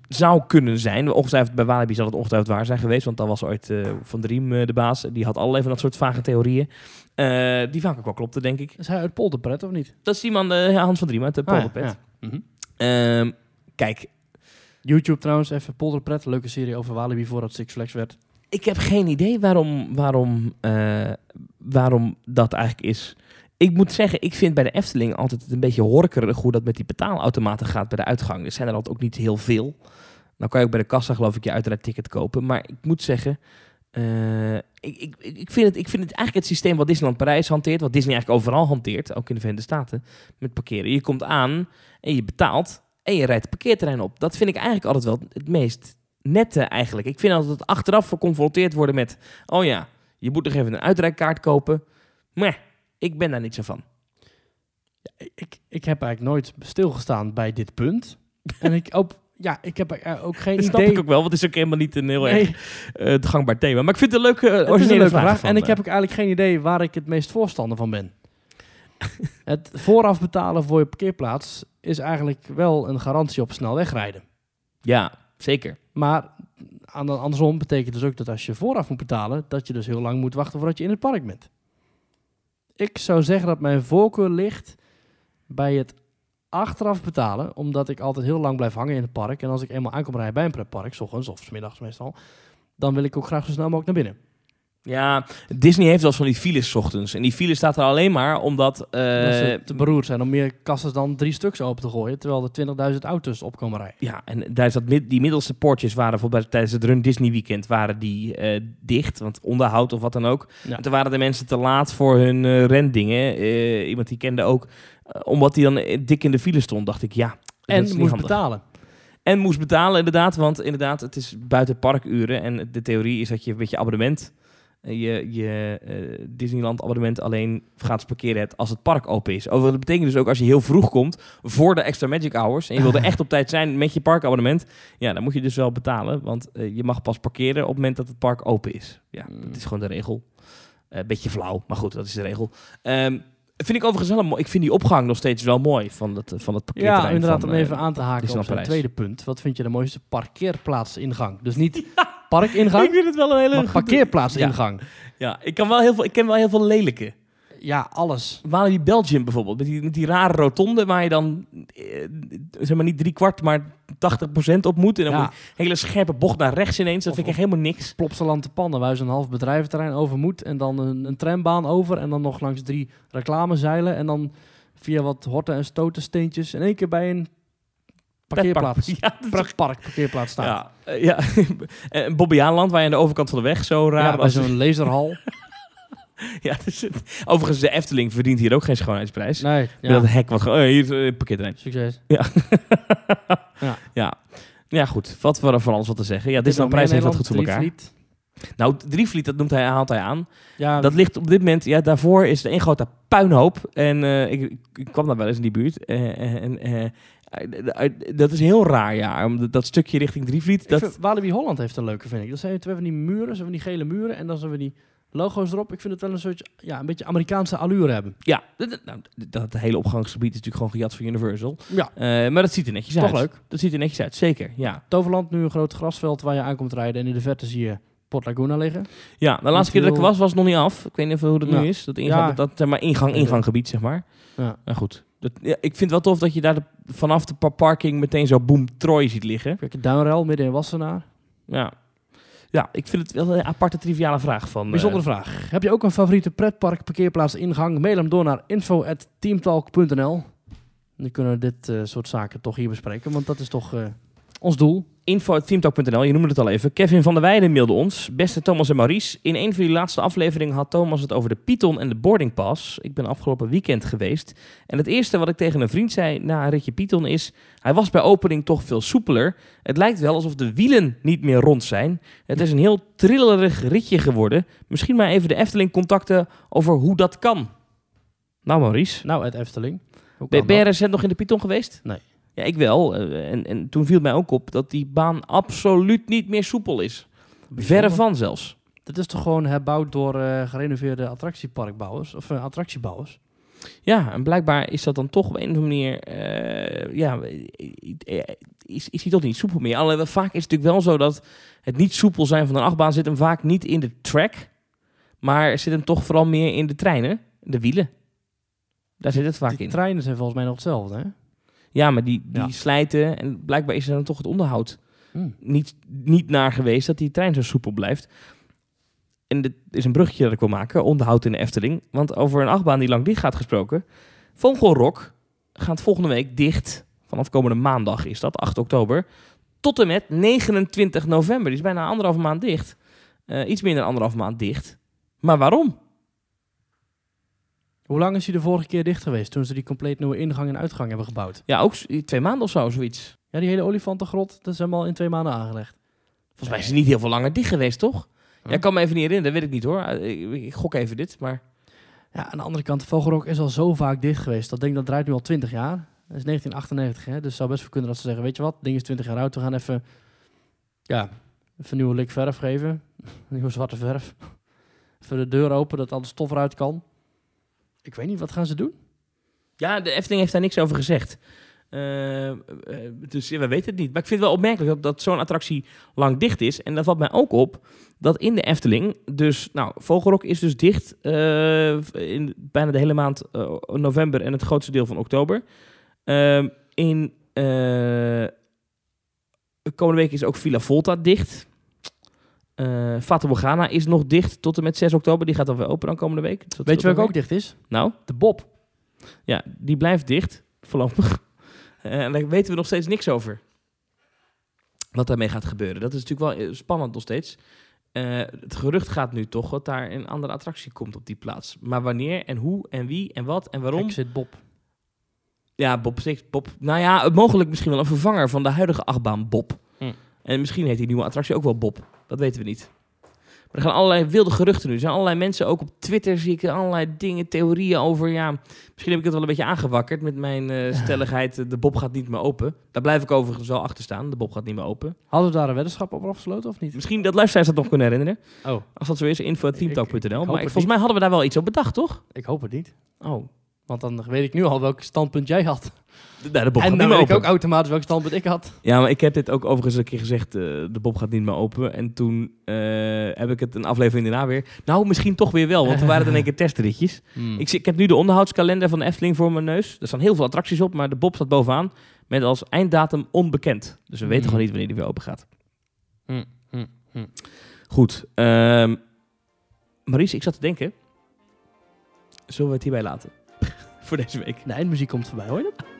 [SPEAKER 2] Zou kunnen zijn. Ongetwijfeld bij Walibi zal het ongetwijfeld waar zijn geweest. Want dan was ooit eh, Van Driem de baas. Die had allerlei van dat soort vage theorieën. Die vaak ook wel klopten, denk ik.
[SPEAKER 1] Is hij uit Polderpret of niet?
[SPEAKER 2] Dat is die man, Hans van Driem uit de
[SPEAKER 1] Ah,
[SPEAKER 2] Polderpet.
[SPEAKER 1] ja. Mhm.
[SPEAKER 2] Ehm, kijk,
[SPEAKER 1] YouTube trouwens, even Polderpret. Leuke serie over Walibi voordat Six Flags werd.
[SPEAKER 2] ik heb geen idee waarom, waarom, eh, waarom dat eigenlijk is. Ik moet zeggen, ik vind bij de Efteling altijd een beetje horkerig hoe dat met die betaalautomaten gaat bij de uitgang. Er zijn er altijd ook niet heel veel. Nou kan je ook bij de kassa geloof ik je uitrijdticket kopen. Maar ik moet zeggen, eh, ik, ik, ik, vind het, ik vind het eigenlijk het systeem wat Disneyland Parijs hanteert, wat Disney eigenlijk overal hanteert, ook in de Verenigde Staten, met parkeren. Je komt aan en je betaalt en je rijdt het parkeerterrein op. Dat vind ik eigenlijk altijd wel het meest nette eigenlijk. Ik vind altijd dat achteraf geconfronteerd worden met, oh ja, je moet nog even een uitrijkaart kopen. Maar ik ben daar niet zo van.
[SPEAKER 1] Ik, ik heb eigenlijk nooit stilgestaan bij dit punt. en ik ook, ja, ik heb ook geen
[SPEAKER 2] Dat snap
[SPEAKER 1] idee.
[SPEAKER 2] ik ook wel, want het is ook helemaal niet een heel
[SPEAKER 1] Nee,
[SPEAKER 2] erg eh, gangbaar thema. Maar ik vind het een leuke, eh,
[SPEAKER 1] is een
[SPEAKER 2] originele
[SPEAKER 1] leuke
[SPEAKER 2] vraag. van,
[SPEAKER 1] En ik
[SPEAKER 2] eh,
[SPEAKER 1] heb ook eigenlijk geen idee waar ik het meest voorstander van ben. het vooraf betalen voor je parkeerplaats is eigenlijk wel een garantie op snel wegrijden.
[SPEAKER 2] Ja, zeker.
[SPEAKER 1] Maar aan de, andersom betekent dus ook dat als je vooraf moet betalen, dat je dus heel lang moet wachten voordat je in het park bent. Ik zou zeggen dat mijn voorkeur ligt bij het achteraf betalen, omdat ik altijd heel lang blijf hangen in het park. En als ik eenmaal aankom rijden bij een pretpark, s ochtends of s middags meestal, dan wil ik ook graag zo snel mogelijk naar binnen.
[SPEAKER 2] Ja, Disney heeft wel eens van die files 's ochtends. En die file staat er alleen maar omdat... eh,
[SPEAKER 1] dat ze te beroerd zijn om meer kassen dan drie stuks open te gooien, terwijl er 20.000 auto's op komen rijden.
[SPEAKER 2] ja, en daar is dat mid- die middelste poortjes waren bijvoorbeeld tijdens het Run Disney Weekend waren die eh, dicht, want onderhoud of wat dan ook.
[SPEAKER 1] Ja.
[SPEAKER 2] En toen waren de mensen te laat voor hun eh, rendingen. Iemand die kende ook, omdat hij dan dik in de file stond, dacht ik ja.
[SPEAKER 1] En moest
[SPEAKER 2] handig.
[SPEAKER 1] betalen.
[SPEAKER 2] En moest betalen, inderdaad. Want inderdaad, het is buiten parkuren. En de theorie is dat je met je abonnement je, je eh, Disneyland abonnement alleen gratis parkeren hebt als het park open is. Over, dat betekent dus ook als je heel vroeg komt voor de extra Magic Hours en je wil er echt op tijd zijn met je parkabonnement, ja, dan moet je dus wel betalen, want eh, je mag pas parkeren op het moment dat het park open is. Ja,
[SPEAKER 1] Mm.
[SPEAKER 2] dat is gewoon de regel. Een beetje flauw, maar goed, dat is de regel. Ehm, vind ik overigens wel mooi. Ik vind die opgang nog steeds wel mooi van het, van het parkeerterrein.
[SPEAKER 1] Ja, inderdaad,
[SPEAKER 2] van,
[SPEAKER 1] om
[SPEAKER 2] eh,
[SPEAKER 1] even aan te haken op zijn
[SPEAKER 2] Parijs.
[SPEAKER 1] tweede punt. Wat vind je de mooiste parkeerplaatsingang? Dus niet parkingang,
[SPEAKER 2] Ik vind het wel een hele
[SPEAKER 1] maar parkeerplaatsingang.
[SPEAKER 2] Ja, ik, kan wel heel veel, ik ken wel heel veel lelijke.
[SPEAKER 1] Ja, alles.
[SPEAKER 2] Walibi Belgium bijvoorbeeld, met die, met die rare rotonde waar je dan eh, zeg maar niet drie kwart, maar 80% op moet. En dan
[SPEAKER 1] Ja.
[SPEAKER 2] moet je een hele scherpe bocht naar rechts ineens. Dat
[SPEAKER 1] Of-
[SPEAKER 2] vind ik echt helemaal niks.
[SPEAKER 1] Plopsaland te pannen, waar je een half bedrijventerrein over moet. En dan een, een trambaan over. En dan nog langs drie reclamezeilen. En dan via wat horten en stotensteentjes. In één keer bij een parkeerplaats.
[SPEAKER 2] Ja, is
[SPEAKER 1] parkeerplaats staan.
[SPEAKER 2] Ja, eh, ja. en Bobbejaanland, waar je aan de overkant van de weg zo raar...
[SPEAKER 1] Ja, bij zo'n laserhal.
[SPEAKER 2] ja, dus overigens, de Efteling verdient hier ook geen schoonheidsprijs.
[SPEAKER 1] Nee,
[SPEAKER 2] Met
[SPEAKER 1] ja.
[SPEAKER 2] dat hek wat gewoon... eh, hier, uh, parkeerterrein.
[SPEAKER 1] Succes.
[SPEAKER 2] Ja. Ja, goed. Wat voor van alles wat te zeggen. Ja, Disneyland Prijs heeft dat goed voor elkaar. Nou, Drievliet, dat noemt hij, haalt hij aan.
[SPEAKER 1] Ja,
[SPEAKER 2] Dat ligt op dit moment, ja, daarvoor is er één grote puinhoop. En eh, ik, ik- kwam daar wel eens in die buurt. Eh, en eh, eh, dat is heel raar, ja. Om dat- stukje richting Drievliet. Dat,
[SPEAKER 1] vind- Walibi Holland heeft een leuke, vind ik. Dat zijn twee van die muren, zo van die gele muren. En dan zo van die logo's erop. Ik vind het wel een soort, ja, een beetje Amerikaanse allure hebben.
[SPEAKER 2] ja, dat, nou, dat hele opgangsgebied is natuurlijk gewoon gejat van Universal.
[SPEAKER 1] Ja.
[SPEAKER 2] Eh, maar dat ziet er netjes
[SPEAKER 1] Toch
[SPEAKER 2] uit.
[SPEAKER 1] leuk.
[SPEAKER 2] Dat ziet er netjes uit, zeker. Ja,
[SPEAKER 1] Toverland, nu een groot grasveld waar je aankomt rijden. En in de verte zie je Port Laguna liggen.
[SPEAKER 2] ja de laatste keer dat ik was, was het nog niet af. Ik weet niet even hoe dat
[SPEAKER 1] Ja.
[SPEAKER 2] nu is. Dat, ingang,
[SPEAKER 1] Ja.
[SPEAKER 2] dat, dat zeg maar ingang, inganggebied, zeg maar.
[SPEAKER 1] Ja.
[SPEAKER 2] Nou goed. Dat, ja, ik vind het wel tof dat je daar de- vanaf de pa- parking meteen zo boom Troy ziet liggen.
[SPEAKER 1] Kijk, Duinrel midden in Wassenaar.
[SPEAKER 2] Ja. Ja, ik vind het wel een aparte triviale vraag van... eh,
[SPEAKER 1] Bijzondere vraag. Heb je ook een favoriete pretpark parkeerplaats ingang? Mail hem door naar info.teamtalk.nl. Dan kunnen we dit eh, soort zaken toch hier bespreken, want dat is toch eh, ons doel.
[SPEAKER 2] info.teamtalk.nl, je noemde het al even. Kevin van der Weijden mailde ons. Beste Thomas en Maurice, in een van jullie laatste afleveringen had Thomas het over de Python en de boarding pass. Ik ben afgelopen weekend geweest. En het eerste wat ik tegen een vriend zei na een ritje Python is... Hij was bij opening toch veel soepeler. Het lijkt wel alsof de wielen niet meer rond zijn. Het is een heel trillerig ritje geworden. Misschien maar even de Efteling contacten over hoe dat kan. Nou Maurice,
[SPEAKER 1] Nou, het Efteling.
[SPEAKER 2] Ben,
[SPEAKER 1] kan
[SPEAKER 2] ben je
[SPEAKER 1] dat?
[SPEAKER 2] recent nog in de Python geweest?
[SPEAKER 1] Nee.
[SPEAKER 2] Ja, ik wel. Eh, en, en toen viel mij ook op dat die baan absoluut niet meer soepel is. Verre van zelfs.
[SPEAKER 1] Dit is toch gewoon herbouwd door eh, gerenoveerde attractieparkbouwers of eh, attractiebouwers?
[SPEAKER 2] Ja, en blijkbaar is dat dan toch op een of andere manier... ja, is, is die toch niet soepel meer. Alleen vaak is het natuurlijk wel zo dat het niet soepel zijn van een achtbaan zit hem vaak niet in de track. Maar zit hem toch vooral meer in de treinen, de wielen. Daar zit het vaak
[SPEAKER 1] Die
[SPEAKER 2] in.
[SPEAKER 1] treinen zijn volgens mij nog hetzelfde, hè?
[SPEAKER 2] Ja, maar die, die
[SPEAKER 1] Ja.
[SPEAKER 2] slijten en blijkbaar is er dan toch het onderhoud
[SPEAKER 1] Hm.
[SPEAKER 2] niet, niet naar geweest dat die trein zo soepel blijft. En dit is een bruggetje dat ik wil maken, onderhoud in de Efteling. Want over een achtbaan die lang dicht gaat gesproken. Vogelrok gaat volgende week dicht. Vanaf komende maandag is dat, 8 oktober. Tot en met 29 november. Die is bijna anderhalve maand dicht. Eh, iets minder dan anderhalve maand dicht. Maar waarom?
[SPEAKER 1] Hoe lang is hij de vorige keer dicht geweest toen ze die compleet nieuwe ingang en uitgang hebben gebouwd?
[SPEAKER 2] Ja, ook twee maanden of zo, zoiets.
[SPEAKER 1] Ja, die hele olifantengrot, dat is helemaal in twee maanden aangelegd.
[SPEAKER 2] Volgens mij is het niet heel veel langer dicht geweest, toch?
[SPEAKER 1] Huh?
[SPEAKER 2] Ja, kan me even niet herinneren, dat weet ik niet hoor. Eh, Ik, ik gok even dit, maar...
[SPEAKER 1] Ja, aan de andere kant, Vogelrok is al zo vaak dicht geweest. Dat ding dat draait nu al 20 jaar. Dat is 1998, hè? dus het zou best wel kunnen dat ze zeggen, weet je wat, ding is 20 jaar oud, we gaan even, ja, even een nieuwe lik verf geven. nieuwe zwarte verf. Even de deur open, dat al de stof eruit kan. Ik weet niet, wat gaan ze doen?
[SPEAKER 2] Ja, de Efteling heeft daar niks over gezegd. Eh, dus we weten het niet. Maar ik vind het wel opmerkelijk dat, dat zo'n attractie lang dicht is. En dat valt mij ook op dat in de Efteling, dus, nou, Vogelrok is dus dicht eh, in bijna de hele maand november en het grootste deel van oktober. Ehm, in komende week is ook Villa Volta dicht. Fata Morgana is nog dicht tot en met 6 oktober. Die gaat dan weer open dan komende week.
[SPEAKER 1] Weet je welke ook dicht is?
[SPEAKER 2] Nou?
[SPEAKER 1] De Bob.
[SPEAKER 2] Ja, die blijft dicht, voorlopig. Eh, en daar weten we nog steeds niks over. Wat daarmee gaat gebeuren. Dat is natuurlijk wel eh, spannend nog steeds. Het gerucht gaat nu toch dat daar een andere attractie komt op die plaats. Maar wanneer en hoe en wie en wat en waarom?
[SPEAKER 1] Exit Bob.
[SPEAKER 2] Ja, Bob Six, Bob. Nou ja, mogelijk misschien wel een vervanger van de huidige achtbaan Bob.
[SPEAKER 1] Hm.
[SPEAKER 2] En misschien heet die nieuwe attractie ook wel Bob. Dat weten we niet. er gaan allerlei wilde geruchten nu. Er zijn allerlei mensen, ook op Twitter zie ik allerlei dingen, theorieën over. Ja, misschien heb ik het wel een beetje aangewakkerd met mijn eh, stelligheid. eh, de Bob gaat niet meer open. Daar blijf ik overigens wel achter staan. De Bob gaat niet meer open.
[SPEAKER 1] Hadden we daar een weddenschap over afgesloten of niet?
[SPEAKER 2] Misschien dat luisteraars dat nog kunnen herinneren.
[SPEAKER 1] Oh,
[SPEAKER 2] Als dat zo is, info.teamtalk.nl. Maar ik- volgens mij hadden we daar wel iets op bedacht, toch?
[SPEAKER 1] ik hoop het niet.
[SPEAKER 2] Oh,
[SPEAKER 1] Want dan weet ik nu al welk standpunt jij had.
[SPEAKER 2] nou, de Bob
[SPEAKER 1] en
[SPEAKER 2] gaat
[SPEAKER 1] dan weet ik ook automatisch welk standpunt ik had.
[SPEAKER 2] Ja, maar ik heb dit ook overigens een keer gezegd. eh, de Bob gaat niet meer open. En toen eh, heb ik het een aflevering daarna weer. Nou, misschien toch weer wel. Want er waren er in één keer testritjes.
[SPEAKER 1] Hmm.
[SPEAKER 2] Ik, ik heb nu de onderhoudskalender van de Efteling voor mijn neus. Er staan heel veel attracties op, maar de Bob staat bovenaan. Met als einddatum onbekend. Dus we weten
[SPEAKER 1] Hmm.
[SPEAKER 2] gewoon niet wanneer die weer open gaat.
[SPEAKER 1] Hmm.
[SPEAKER 2] Goed. ehm Maurice, ik zat te denken. Zullen we het hierbij laten? Voor deze week.
[SPEAKER 1] De eindmuziek komt voorbij, hoor je dat?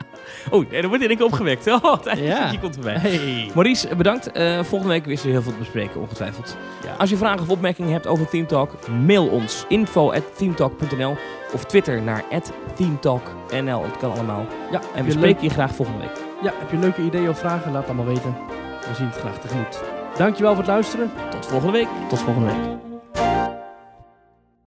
[SPEAKER 2] Oh, nee, dan wordt in één keer opgewekt. Oh, het
[SPEAKER 1] Ja.
[SPEAKER 2] komt voorbij.
[SPEAKER 1] Hey.
[SPEAKER 2] Maurice, bedankt. Eh, volgende week weer heel veel te bespreken, ongetwijfeld.
[SPEAKER 1] Ja.
[SPEAKER 2] Als je vragen of opmerkingen hebt over Team Talk, mail ons info@teamtalk.nl of Twitter naar @teamtalknl. Het kan allemaal.
[SPEAKER 1] Ja,
[SPEAKER 2] En we spreken je graag volgende week.
[SPEAKER 1] ja, heb je leuke ideeën of vragen? Laat het allemaal weten. We zien het graag tegemoet. Dankjewel voor het luisteren.
[SPEAKER 2] Tot volgende week.
[SPEAKER 1] Tot volgende week.